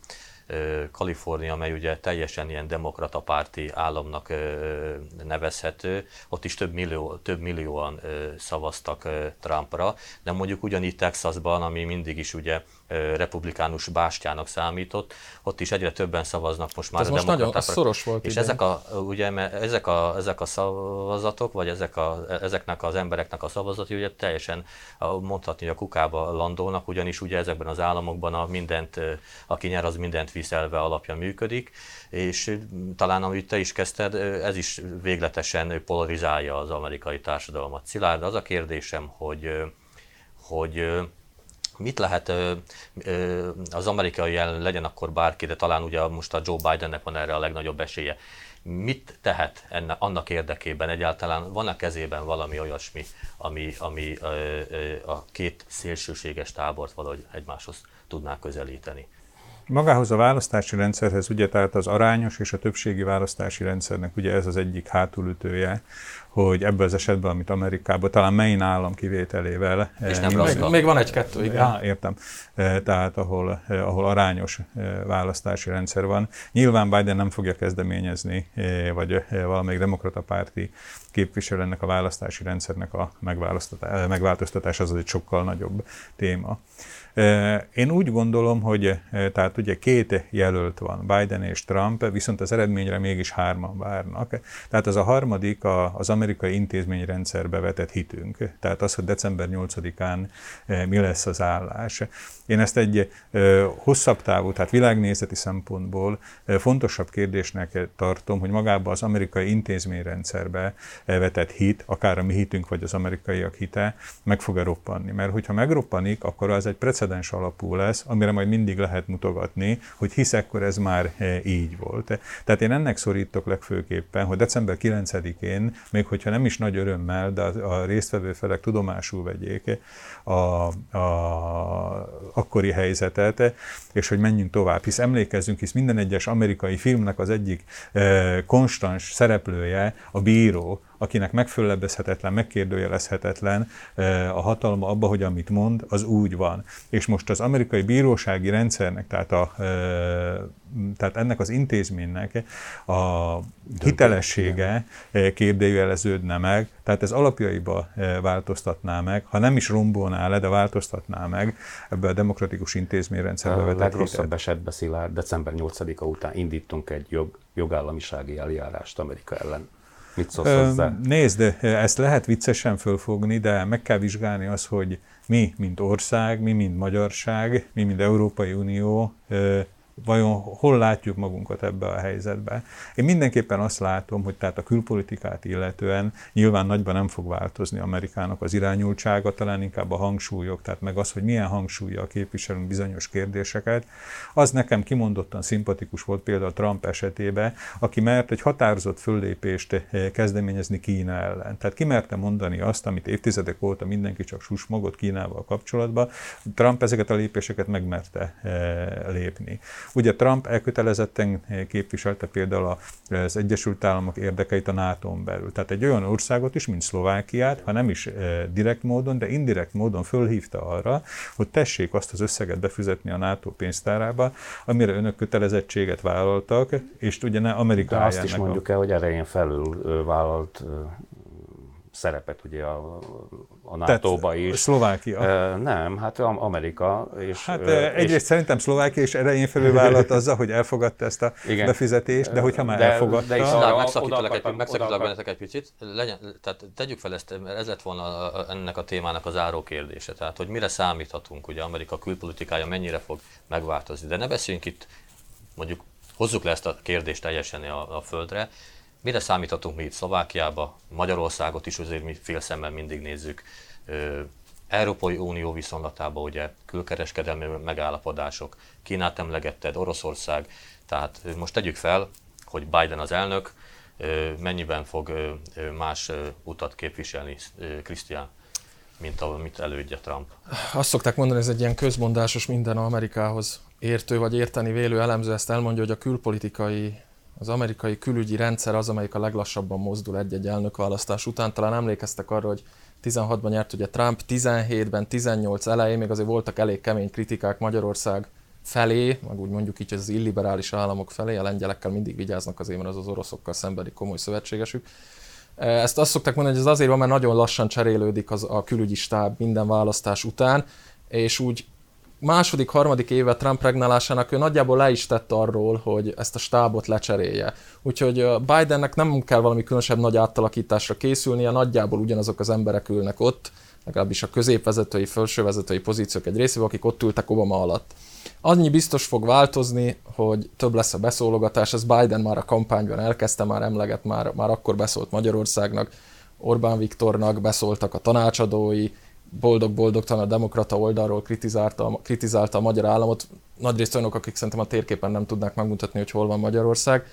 Kalifornia, amely ugye teljesen ilyen demokrata párti államnak nevezhető, ott is több, millió, több millióan szavaztak Trumpra, de mondjuk ugyanígy Texasban, ami mindig is ugye republikánus bástyának számított, ott is egyre többen szavaznak most már Ez a most nagyon szoros volt És ezek a, ugye, ezek, a, ezek a szavazatok, vagy ezek a, ezeknek az embereknek a szavazatai ugye teljesen mondhatni, hogy a kukába landolnak, ugyanis ugye ezekben az államokban a mindent, aki nyer, az mindent viszelve alapja működik, és talán amit te is kezdted, ez is végletesen polarizálja az amerikai társadalmat. Szilárd, az a kérdésem, hogy, hogy Mit lehet az amerikai ellen, legyen akkor bárki, de talán ugye most a Joe Bidennek van erre a legnagyobb esélye. Mit tehet enne, annak érdekében egyáltalán? Van a kezében valami olyasmi, ami, ami a két szélsőséges tábort valahogy egymáshoz tudná közelíteni? Magához a választási rendszerhez, ugye tehát az arányos és a többségi választási rendszernek ugye ez az egyik hátulütője, hogy ebből az esetben, amit Amerikában, talán Maine állam kivételével. És eh, nem még, még van egy-kettő, igen. Ja, értem. Eh, tehát ahol, eh, ahol arányos választási rendszer van. Nyilván Biden nem fogja kezdeményezni, vagy valamelyik demokrata párti képviselő ennek a választási rendszernek a megváltoztatás, az egy sokkal nagyobb téma. Én úgy gondolom, hogy tehát ugye két jelölt van, Biden és Trump, viszont az eredményre mégis hárman várnak. Tehát az a harmadik az amerikai intézményrendszerbe vetett hitünk. Tehát az, hogy december 8-án mi lesz az állás. Én ezt egy hosszabb távú, tehát világnézeti szempontból fontosabb kérdésnek tartom, hogy magába az amerikai intézményrendszerbe vetett hit, akár a mi hitünk, vagy az amerikaiak hite, meg fog-e roppanni. Mert hogyha megroppanik, akkor az egy precedens alapú lesz, amire majd mindig lehet mutogatni, hogy hisz ekkor ez már így volt. Tehát én ennek szorítok legfőképpen, hogy december 9-én, még hogyha nem is nagy örömmel, de a résztvevő felek tudomásul vegyék a, a akkori helyzetet, és hogy menjünk tovább. Hisz emlékezzünk, hisz minden egyes amerikai filmnek az egyik eh, konstans szereplője a bíró, akinek megföllebbezhetetlen, megkérdőjelezhetetlen a hatalma abba, hogy amit mond, az úgy van. És most az amerikai bírósági rendszernek, tehát, a, eh, tehát ennek az intézménynek a hitelessége kérdőjeleződne meg, tehát ez alapjaiba változtatná meg, ha nem is rombolná le, de változtatná meg ebbe a demokratikus intézményrendszerbe vetett legrosszabb hitet. esetben Szilárd, december 8-a után indítunk egy jog, jogállamisági eljárást Amerika ellen. Mit szólsz hozzá? Nézd, ezt lehet viccesen fölfogni, de meg kell vizsgálni az, hogy mi, mint ország, mi, mint magyarság, mi, mint Európai Unió vajon hol látjuk magunkat ebbe a helyzetbe. Én mindenképpen azt látom, hogy tehát a külpolitikát illetően nyilván nagyban nem fog változni Amerikának az irányultsága, talán inkább a hangsúlyok, tehát meg az, hogy milyen hangsúlya képviselünk bizonyos kérdéseket. Az nekem kimondottan szimpatikus volt például Trump esetében, aki mert egy határozott föllépést eh, kezdeményezni Kína ellen. Tehát ki merte mondani azt, amit évtizedek óta mindenki csak susmogott Kínával kapcsolatban, Trump ezeket a lépéseket megmerte eh, lépni. Ugye Trump elkötelezetten képviselte például az Egyesült Államok érdekeit a nato belül. Tehát egy olyan országot is, mint Szlovákiát, ha nem is direkt módon, de indirekt módon fölhívta arra, hogy tessék azt az összeget befizetni a NATO pénztárába, amire önök kötelezettséget vállaltak, és ugye ne Amerika De azt is mondjuk el, hogy erején felül vállalt szerepet ugye a, a NATO-ba is. Szlovákia? E, nem, hát Amerika. És, hát egyrészt és... szerintem Szlovákia is erején felül vállalt azzal, hogy elfogadta ezt a igen. befizetést, de hogyha már de, elfogadta... De is oda, megszakítalak, egy, megszakítalak bennetek egy picit. Legyen, tehát tegyük fel ezt, ez lett volna ennek a témának az áró kérdése. Tehát, hogy mire számíthatunk, ugye Amerika külpolitikája mennyire fog megváltozni. De ne beszéljünk itt, mondjuk hozzuk le ezt a kérdést teljesen a, a földre, Mire számíthatunk mi itt Szlovákiába, Magyarországot is azért mi félszemmel mindig nézzük. Európai Unió viszonylatában ugye külkereskedelmi megállapodások, Kínát emlegetted, Oroszország, tehát most tegyük fel, hogy Biden az elnök, mennyiben fog más utat képviselni Krisztián, mint amit elődje Trump. Azt szokták mondani, ez egy ilyen közmondásos minden Amerikához értő vagy érteni vélő elemző ezt elmondja, hogy a külpolitikai az amerikai külügyi rendszer az, amelyik a leglassabban mozdul egy-egy elnökválasztás után. Talán emlékeztek arra, hogy 16-ban nyert ugye Trump, 17-ben, 18 elején még azért voltak elég kemény kritikák Magyarország felé, meg úgy mondjuk így az illiberális államok felé, a lengyelekkel mindig vigyáznak azért, mert az az oroszokkal szembeni komoly szövetségesük. Ezt azt szokták mondani, hogy ez azért van, mert nagyon lassan cserélődik az, a külügyi stáb minden választás után, és úgy második, harmadik éve Trump regnálásának ő nagyjából le is tett arról, hogy ezt a stábot lecserélje. Úgyhogy Bidennek nem kell valami különösebb nagy átalakításra készülnie, nagyjából ugyanazok az emberek ülnek ott, legalábbis a középvezetői, felsővezetői pozíciók egy részében, akik ott ültek Obama alatt. Annyi biztos fog változni, hogy több lesz a beszólogatás, ez Biden már a kampányban elkezdte, már emleget, már, már akkor beszólt Magyarországnak, Orbán Viktornak, beszóltak a tanácsadói, boldog-boldogtalan a demokrata oldalról kritizálta, kritizálta a magyar államot. Nagyrészt olyanok, akik szerintem a térképen nem tudnák megmutatni, hogy hol van Magyarország.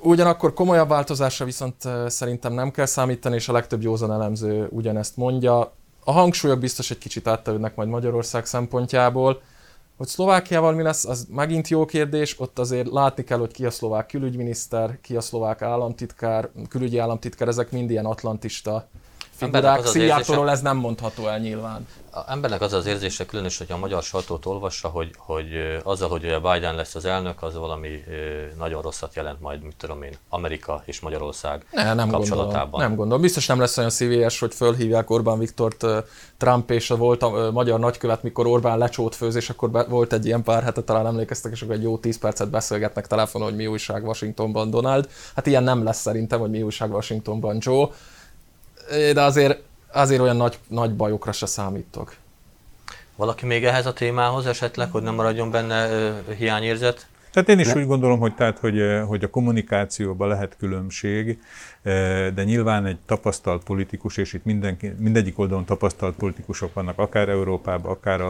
Ugyanakkor komolyabb változásra viszont szerintem nem kell számítani, és a legtöbb józan elemző ugyanezt mondja. A hangsúlyok biztos egy kicsit áttevődnek majd Magyarország szempontjából. Hogy Szlovákiával mi lesz, az megint jó kérdés, ott azért látni kell, hogy ki a szlovák külügyminiszter, ki a szlovák államtitkár, külügyi államtitkár, ezek mind ilyen atlantista figurák. Szijjártóról ez nem mondható el nyilván. A embernek az az érzése, különös, hogy a magyar sajtót olvassa, hogy, hogy azzal, hogy a Biden lesz az elnök, az valami nagyon rosszat jelent majd, mit tudom én, Amerika és Magyarország ne, nem kapcsolatában. Gondolom, nem gondolom. Biztos nem lesz olyan szívélyes, hogy fölhívják Orbán Viktort Trump és volt a magyar nagykövet, mikor Orbán lecsót főz, és akkor be, volt egy ilyen pár hete, talán emlékeztek, és akkor egy jó 10 percet beszélgetnek telefonon, hogy mi újság Washingtonban Donald. Hát ilyen nem lesz szerintem, hogy mi újság Washingtonban Joe de azért, azért olyan nagy, nagy bajokra se számítok. Valaki még ehhez a témához esetleg, hogy nem maradjon benne hiányérzet? Tehát én is ne. úgy gondolom, hogy, tehát, hogy, hogy a kommunikációban lehet különbség, de nyilván egy tapasztalt politikus, és itt mindenki, mindegyik oldalon tapasztalt politikusok vannak, akár Európában, akár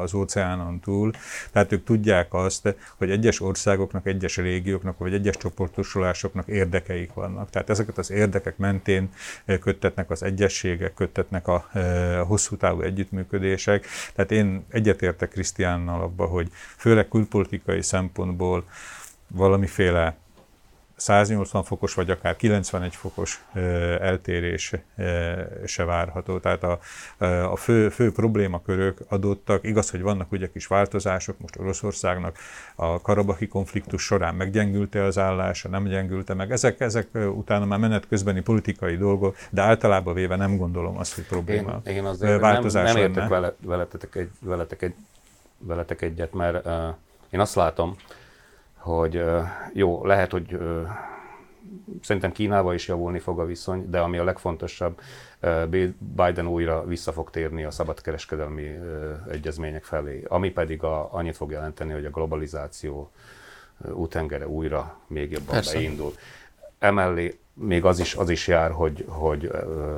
az óceánon túl, tehát ők tudják azt, hogy egyes országoknak, egyes régióknak, vagy egyes csoportosulásoknak érdekeik vannak. Tehát ezeket az érdekek mentén köttetnek az egyességek, köttetnek a, a hosszú távú együttműködések. Tehát én egyetértek Krisztiánnal abba, hogy főleg külpolitikai szempontból valamiféle 180 fokos, vagy akár 91 fokos eltérés se várható. Tehát a, a fő, fő problémakörök adottak. Igaz, hogy vannak ugye kis változások, most Oroszországnak a karabahi konfliktus során meggyengülte az állása, nem gyengülte meg. Ezek, ezek utána már menet közbeni politikai dolgok, de általában véve nem gondolom azt, hogy probléma én, én azért változás nem, nem értek vele, veletek, egy, veletek, egy, veletek egyet, mert uh, én azt látom, hogy jó, lehet, hogy szerintem Kínával is javulni fog a viszony, de ami a legfontosabb, Biden újra vissza fog térni a szabadkereskedelmi egyezmények felé, ami pedig a, annyit fog jelenteni, hogy a globalizáció útengere újra még jobban Persze. beindul. Emellé még az is, az is jár, hogy, hogy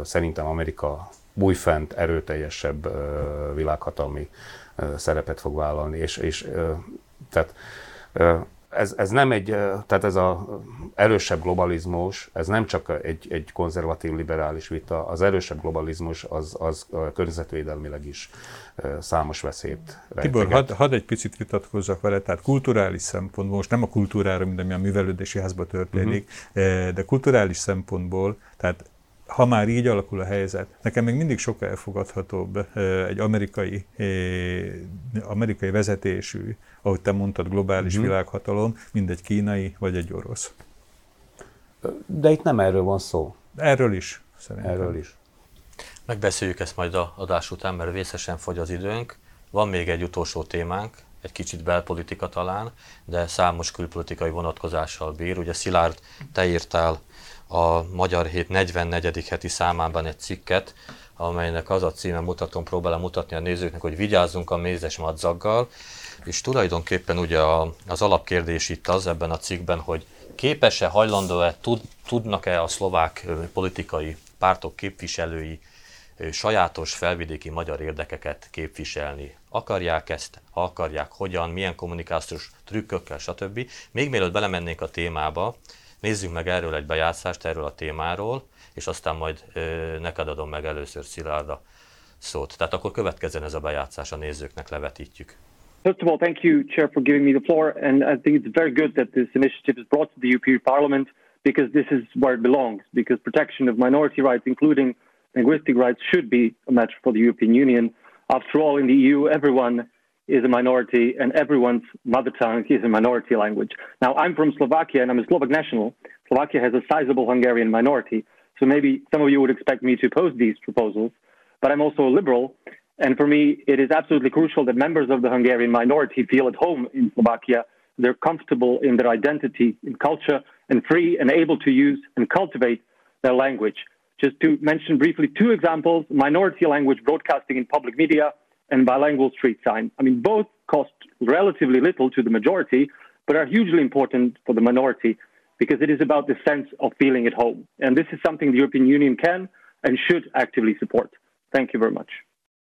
szerintem Amerika újfent erőteljesebb világhatalmi szerepet fog vállalni, és, és tehát ez, ez nem egy, tehát ez a erősebb globalizmus, ez nem csak egy, egy konzervatív liberális vita, az erősebb globalizmus az, az környezetvédelmileg is számos veszélyt Tibor, hadd had egy picit vitatkozzak vele, tehát kulturális szempontból, most nem a kultúrára, mint ami a művelődési házban történik, uh-huh. de kulturális szempontból, tehát ha már így alakul a helyzet, nekem még mindig sokkal elfogadhatóbb egy amerikai, amerikai vezetésű, ahogy te mondtad, globális uh-huh. világhatalom, mint egy kínai vagy egy orosz. De itt nem erről van szó. Erről is, szerintem. Erről is. Megbeszéljük ezt majd a adás után, mert vészesen fogy az időnk. Van még egy utolsó témánk, egy kicsit belpolitika talán, de számos külpolitikai vonatkozással bír. Ugye Szilárd, te írtál a Magyar Hét 44. heti számában egy cikket, amelynek az a címe, mutatom, próbálom mutatni a nézőknek, hogy vigyázzunk a mézes madzaggal, és tulajdonképpen ugye az alapkérdés itt az ebben a cikkben, hogy képes-e, hajlandó-e, tud, tudnak-e a szlovák politikai pártok képviselői sajátos felvidéki magyar érdekeket képviselni. Akarják ezt, akarják, hogyan, milyen kommunikációs trükkökkel, stb. Még mielőtt belemennénk a témába, Nézzünk meg erről egy bejátszást, erről a témáról, és aztán majd ö, neked adom meg először Szilárda szót. Tehát akkor következzen ez a bejátszás, a nézőknek levetítjük. First of all, thank you, Chair, for giving me the floor. And I think it's very good that this initiative is brought to the European Parliament because this is where it belongs. Because protection of minority rights, including linguistic rights, should be a matter for the European Union. After all, in the EU, everyone is a minority and everyone's mother tongue is a minority language. Now, I'm from Slovakia and I'm a Slovak national. Slovakia has a sizable Hungarian minority. So maybe some of you would expect me to oppose these proposals, but I'm also a liberal. And for me, it is absolutely crucial that members of the Hungarian minority feel at home in Slovakia. They're comfortable in their identity, in culture, and free and able to use and cultivate their language. Just to mention briefly two examples minority language broadcasting in public media and bilingual street sign. I mean, both cost relatively little to the majority, but are hugely important for the minority because it is about the sense of feeling at home. And this is something the European Union can and should actively support. Thank you very much.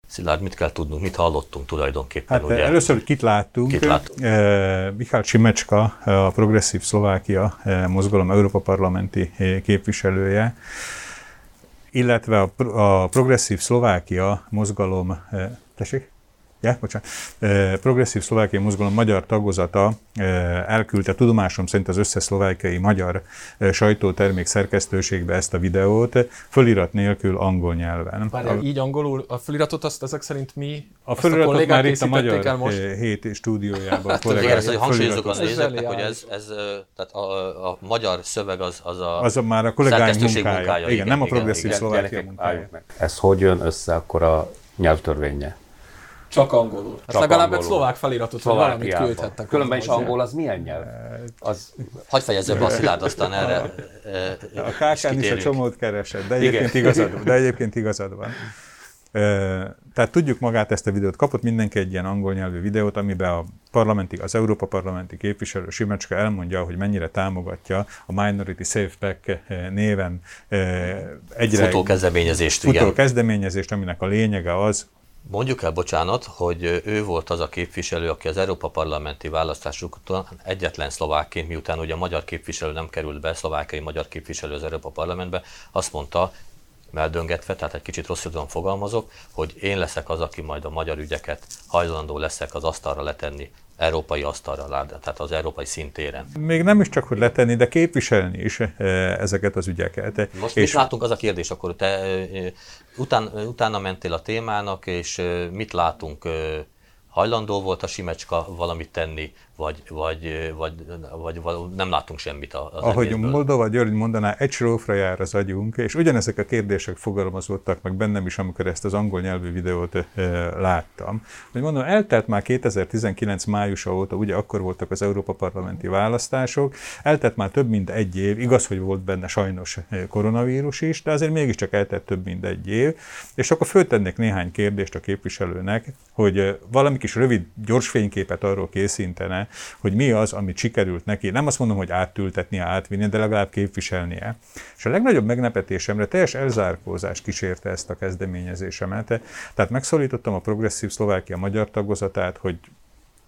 Szilárd, mit kell tudnunk, mit hallottunk tulajdonképpen? Hát ugye? először, hogy kit láttunk. Kit láttunk? Eh, Michal Csimecska, a Progresszív Szlovákia eh, mozgalom Európa Parlamenti eh, képviselője, illetve a, a Progresszív Szlovákia mozgalom Tessék? Ja, bocsánat. Progresszív szlovákiai mozgalom magyar tagozata elküldte tudomásom szerint az összes szlovákiai magyar sajtótermék szerkesztőségbe ezt a videót, fölirat nélkül angol nyelven. Várj, a, így angolul, a föliratot azt ezek szerint mi? A föliratot a már itt a magyar el most? hét stúdiójában. Hát, igen, ezt, hogy hangsúlyozok az nézőknek, hogy ez, ez tehát a, a, magyar szöveg az, az a, az a már a kollégáink munkája. munkája. Igen, igen, nem a progresszív szlovákia munkája. Ez hogy jön össze akkor a nyelvtörvénye? Csak angolul. Hát Csak legalább egy szlovák feliratot, vagy valamit küldhettek. Különben is angol az milyen nyelv? Az... Hagy fejezze be a Szilárd, aztán erre A KK-n is a csomót keresett, de egyébként, igazad, de egyébként igazad van. Tehát tudjuk magát ezt a videót. Kapott mindenki egy ilyen angol nyelvű videót, amiben a parlamenti, az Európa parlamenti képviselő Simecska elmondja, hogy mennyire támogatja a Minority Safe Pack néven egyre futó kezdeményezést, futó igen. kezdeményezést, aminek a lényege az, Mondjuk el, bocsánat, hogy ő volt az a képviselő, aki az Európa Parlamenti választások után egyetlen szlovákként, miután ugye a magyar képviselő nem került be, szlovákiai magyar képviselő az Európa Parlamentbe, azt mondta, meldöngetve, tehát egy kicsit rosszul fogalmazok, hogy én leszek az, aki majd a magyar ügyeket hajlandó leszek az asztalra letenni európai asztalra, tehát az európai szintéren. Még nem is csak, hogy letenni, de képviselni is eh, ezeket az ügyeket. Most és mit látunk, az a kérdés, akkor te eh, után, utána mentél a témának, és eh, mit látunk hajlandó volt a Simecska valamit tenni, vagy, vagy, vagy, vagy, vagy nem látunk semmit az Ahogy egészből. Moldova György mondaná, egy srófra jár az agyunk, és ugyanezek a kérdések fogalmazódtak meg bennem is, amikor ezt az angol nyelvű videót e, láttam. Hogy mondom, eltelt már 2019 májusa óta, ugye akkor voltak az Európa Parlamenti választások, eltelt már több mint egy év, igaz, hogy volt benne sajnos koronavírus is, de azért mégiscsak eltelt több mint egy év, és akkor föltennék néhány kérdést a képviselőnek, hogy valami kis rövid, gyors fényképet arról készítene, hogy mi az, amit sikerült neki, nem azt mondom, hogy áttültetnie, átvinni, de legalább képviselnie. És a legnagyobb megnepetésemre teljes elzárkózás kísérte ezt a kezdeményezésemet. Tehát megszólítottam a Progresszív Szlovákia magyar tagozatát, hogy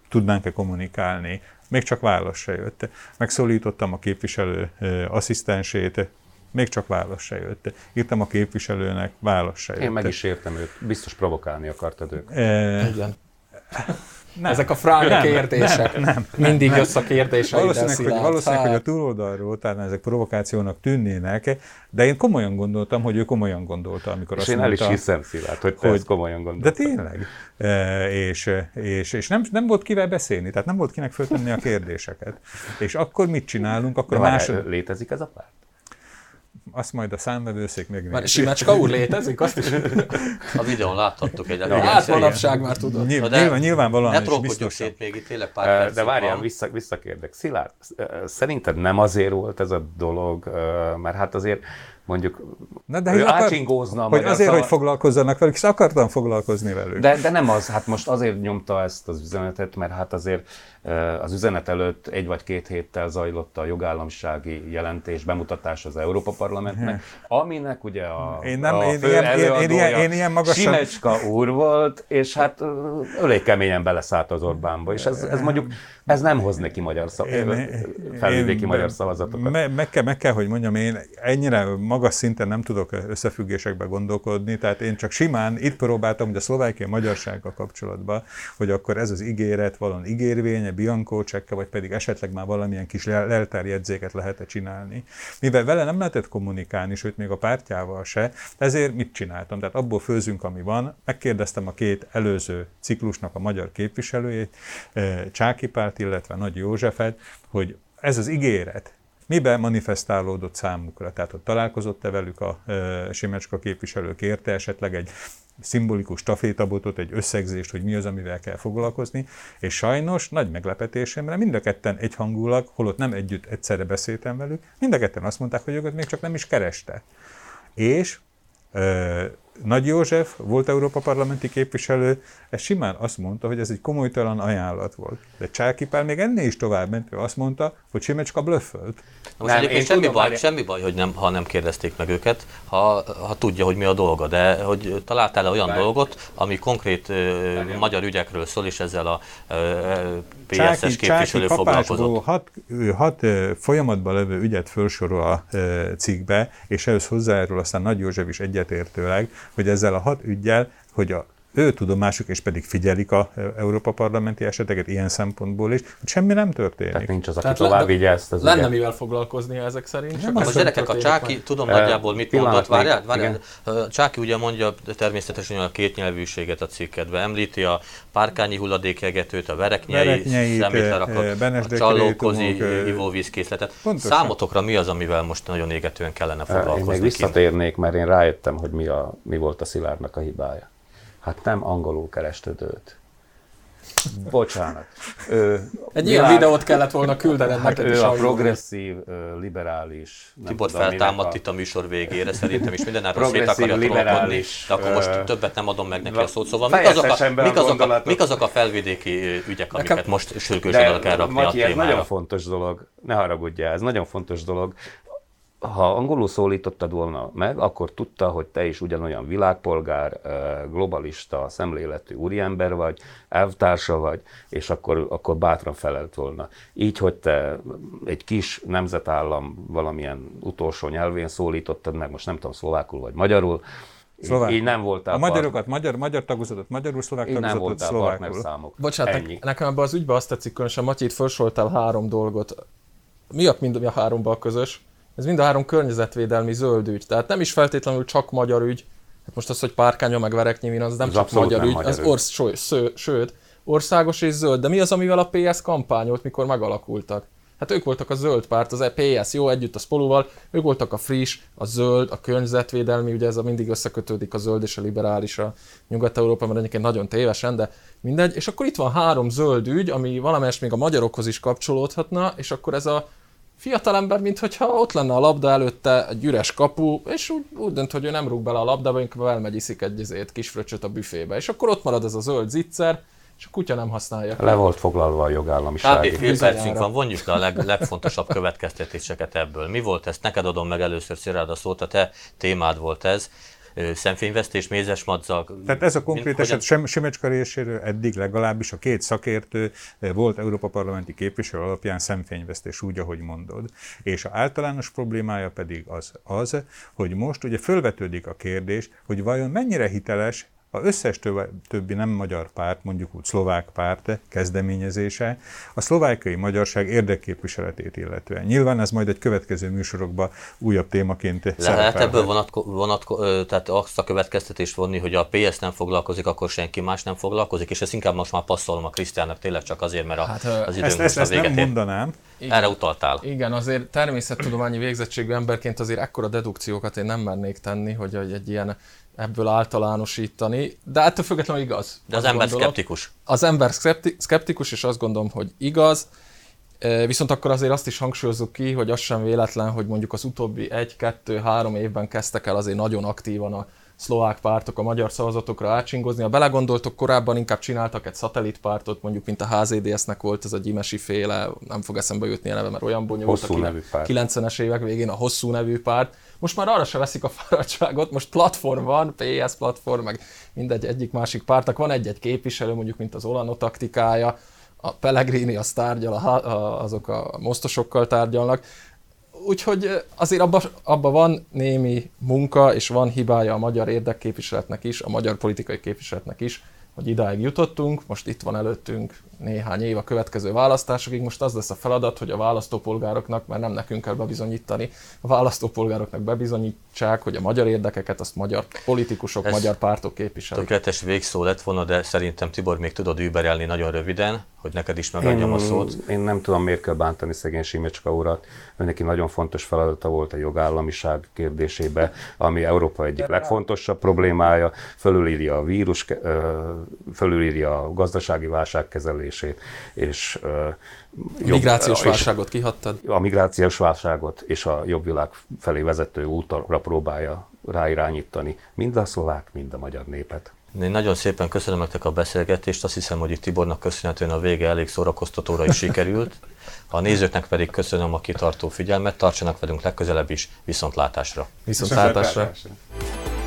tudnánk-e kommunikálni. Még csak válasz se jött. Megszólítottam a képviselő asszisztensét, még csak válasz se jött. Írtam a képviselőnek, válasz se jött. Én meg is értem őt, biztos provokálni akartad őt. E... Igen. Nem. Ezek a fránya kérdések. Nem, nem, Mindig nem. jössz a kérdéseiddel, Valószínűleg, hogy, valószínűleg hát. hogy a túloldalról talán ezek provokációnak tűnnének, de én komolyan gondoltam, hogy ő komolyan gondolta, amikor és azt én mondta, el is hiszem Szilárd, hogy te hogy, ezt komolyan gondoltad. De tényleg. E, és és, és nem, nem volt kivel beszélni, tehát nem volt kinek föltenni a kérdéseket. És akkor mit csinálunk? Akkor de a másod... Létezik ez a párt? Azt majd a számvevőszék megnézi. Már Simecska úr létezik? Azt is. A videón láthattuk egy Hát manapság már tudod. Nyilván, de nyilván, nyilvánvalóan ne is biztos. szét még itt tényleg pár De várjál, vissza, visszakérdek. Szilárd, szerinted nem azért volt ez a dolog, mert hát azért mondjuk Na de ő ácsingózna. Hogy azért, szóval... hogy foglalkozzanak velük, és akartam foglalkozni velük. De, de nem az, hát most azért nyomta ezt az üzenetet, mert hát azért az üzenet előtt egy vagy két héttel zajlott a jogállamisági jelentés bemutatás az Európa Parlamentnek, aminek ugye a, én nem, a én, fő ilyen, én, én, ilyen, én ilyen magasan... Simecska úr volt, és hát elég keményen beleszállt az Orbánba, és ez, ez mondjuk ez nem hoz neki magyar szav... felvidéki magyar szavazatokat. Me, meg, kell, meg kell, hogy mondjam, én ennyire magas szinten nem tudok összefüggésekbe gondolkodni, tehát én csak simán itt próbáltam, hogy a szlovákia magyarsággal kapcsolatban, hogy akkor ez az ígéret valami ígérvénye, Bianco csekke, vagy pedig esetleg már valamilyen kis leltárjegyzéket lehet-e csinálni. Mivel vele nem lehetett kommunikálni, sőt még a pártjával se, ezért mit csináltam? Tehát abból főzünk, ami van. Megkérdeztem a két előző ciklusnak a magyar képviselőjét, eh, Csáki párt, illetve Nagy Józsefet, hogy ez az ígéret, miben manifestálódott számukra? Tehát, hogy találkozott-e velük a Simecska képviselő, kérte esetleg egy szimbolikus tafétabotot, egy összegzést, hogy mi az, amivel kell foglalkozni, és sajnos nagy meglepetésemre mind a ketten egyhangulag, holott nem együtt egyszerre beszéltem velük, mind a ketten azt mondták, hogy őket még csak nem is kereste. És nagy József, volt Európa parlamenti képviselő, ez simán azt mondta, hogy ez egy komolytalan ajánlat volt. De Csáki Pál még ennél is tovább ment, ő azt mondta, hogy Simecska blöffölt. most nem, én semmi, tudom, baj, semmi baj, hogy nem, ha nem kérdezték meg őket, ha, ha tudja, hogy mi a dolga, de hogy találtál-e olyan Bár. dolgot, ami konkrét uh, magyar ügyekről szól, és ezzel a uh, PSS képviselő Csáki foglalkozott? Hat, hat folyamatban levő ügyet felsorol a cikkbe, és ehhez hozzájárul aztán Nagy József is egyetértőleg, hogy ezzel a hat ügyel, hogy a ő tudomásuk, és pedig figyelik a e, Európa parlamenti eseteket ilyen szempontból is, hogy semmi nem történik. Tehát nincs az, aki Tehát tovább vigye ezt az Lenne ügyet. mivel foglalkozni ezek szerint. Nem, a gyerekek, a Csáki, meg. tudom nagyjából mit mondott, várjál, várjál. Csáki ugye mondja természetesen a kétnyelvűséget a cikkedbe, említi a párkányi hulladékegetőt, a vereknyei, szemétlerakot, a csallókozi ivóvízkészletet. Számotokra mi az, amivel most nagyon égetően kellene foglalkozni? Én még visszatérnék, mert én rájöttem, hogy mi, a, mi volt a Szilárdnak a hibája. Hát nem angolul kerested őt. Bocsánat. Ő, Egy ilyen videót kellett volna küldened hát ő a progresszív, liberális. Tibor feltámadt a... itt a műsor végére, szerintem is minden erről szét akarja trollkodni, de akkor most többet nem adom meg neki a szót. Szóval mik azok a, mik azok a, mik azok a felvidéki ügyek, amiket Nekem... most sürgősen kell rakni a témára? ez nagyon fontos dolog, ne haragudjál, ez nagyon fontos dolog ha angolul szólítottad volna meg, akkor tudta, hogy te is ugyanolyan világpolgár, globalista, szemléletű úriember vagy, elvtársa vagy, és akkor, akkor bátran felelt volna. Így, hogy te egy kis nemzetállam valamilyen utolsó nyelvén szólítottad meg, most nem tudom, szlovákul vagy magyarul, Szlovák. Így nem voltál A magyarokat, magyar, magyar tagozatot, magyarul, szlovák így tagozatot, nem voltál szlovákul. Számok. Bocsánat, Ennyi. nekem ebben az ügyben azt tetszik, különösen Matyi, itt felsoroltál három dolgot. Mi a mind a háromban közös? Ez mind a három környezetvédelmi zöld ügy. Tehát nem is feltétlenül csak magyar ügy. Hát most az, hogy párkánya meg vereknyivin, az nem ez csak magyar nem ügy, magyar az orsz, ső, ső, sőt, országos és zöld. De mi az, amivel a PS kampányolt, mikor megalakultak? Hát ők voltak a zöld párt, az PS jó együtt a Spoluval, ők voltak a friss, a zöld, a környezetvédelmi, ugye ez a mindig összekötődik a zöld és a liberális a Nyugat-Európában, egyébként nagyon tévesen, de mindegy. És akkor itt van három zöld ügy, ami valamelyest még a magyarokhoz is kapcsolódhatna, és akkor ez a fiatalember, mintha ott lenne a labda előtte egy üres kapu, és úgy, úgy dönt, hogy ő nem rúg bele a labdába, inkább elmegy iszik egy izét, kis fröccsöt a büfébe. És akkor ott marad ez a zöld zicser, és a kutya nem használja. Le volt foglalva a jogállamiság. Kb. fél percünk van, vonjuk le a leg, legfontosabb következtetéseket ebből. Mi volt ez? Neked adom meg először Szilárd a szót, a te témád volt ez. Szemfényvesztés, mézes madzag. Tehát ez a konkrét eset hogyan... Semecska részéről eddig legalábbis a két szakértő volt Európa Parlamenti képviselő alapján szemfényvesztés, úgy, ahogy mondod. És a általános problémája pedig az, az, hogy most ugye fölvetődik a kérdés, hogy vajon mennyire hiteles a összes többi nem magyar párt, mondjuk úgy szlovák párt kezdeményezése, a szlovákiai magyarság érdekképviseletét illetően. Nyilván ez majd egy következő műsorokban újabb témaként Lehet szerepel. ebből vonatko, vonatko, tehát azt a következtetést vonni, hogy a PS nem foglalkozik, akkor senki más nem foglalkozik, és ezt inkább most már passzolom a Krisztiának tényleg csak azért, mert a, hát, az időnk ezt, ezt, ezt nem mondanám. Igen. Erre utaltál. Igen, azért természettudományi végzettségű emberként azért ekkora dedukciókat én nem mernék tenni, hogy egy ilyen ebből általánosítani, de ettől függetlenül igaz. De az ember gondolom. szkeptikus. Az ember szkeptikus, és azt gondolom, hogy igaz. Viszont akkor azért azt is hangsúlyozzuk ki, hogy az sem véletlen, hogy mondjuk az utóbbi egy, kettő, három évben kezdtek el azért nagyon aktívan a szlovák pártok a magyar szavazatokra átcsingozni. Ha belegondoltok, korábban inkább csináltak egy szatellitpártot, mondjuk mint a HZDS-nek volt ez a gyimesi féle, nem fog eszembe jutni a neve, mert olyan bonyolult hosszú a 90-es évek végén a hosszú nevű párt. Most már arra se veszik a fáradtságot, most platform van, PS platform, meg mindegy egyik másik pártnak van egy-egy képviselő, mondjuk mint az Olano taktikája, a Pellegrini az tárgyal, a, azok a mosztosokkal tárgyalnak, úgyhogy azért abban abba van némi munka, és van hibája a magyar érdekképviseletnek is, a magyar politikai képviseletnek is, hogy idáig jutottunk, most itt van előttünk néhány év a következő választásokig, most az lesz a feladat, hogy a választópolgároknak, mert nem nekünk kell bebizonyítani, a választópolgároknak bebizonyítsák, hogy a magyar érdekeket azt magyar politikusok, Ez magyar pártok képviselik. Tökéletes végszó lett volna, de szerintem Tibor még tudod überelni nagyon röviden, hogy neked is megadjam én, a szót. Én nem tudom, miért kell bántani szegény Simecska urat. Neki nagyon fontos feladata volt a jogállamiság kérdésébe, ami Európa egyik legfontosabb problémája. Fölülírja a vírus, fölülírja a gazdasági válságkezelését, és a migrációs válságot kihattad? A migrációs válságot és a jobb világ felé vezető útra próbálja ráirányítani mind a szlovák, mind a magyar népet. Én nagyon szépen köszönöm nektek a beszélgetést, azt hiszem, hogy itt Tibornak köszönhetően a vége elég szórakoztatóra is sikerült. A nézőknek pedig köszönöm a kitartó figyelmet, tartsanak velünk legközelebb is, viszontlátásra. Viszontlátásra. viszontlátásra.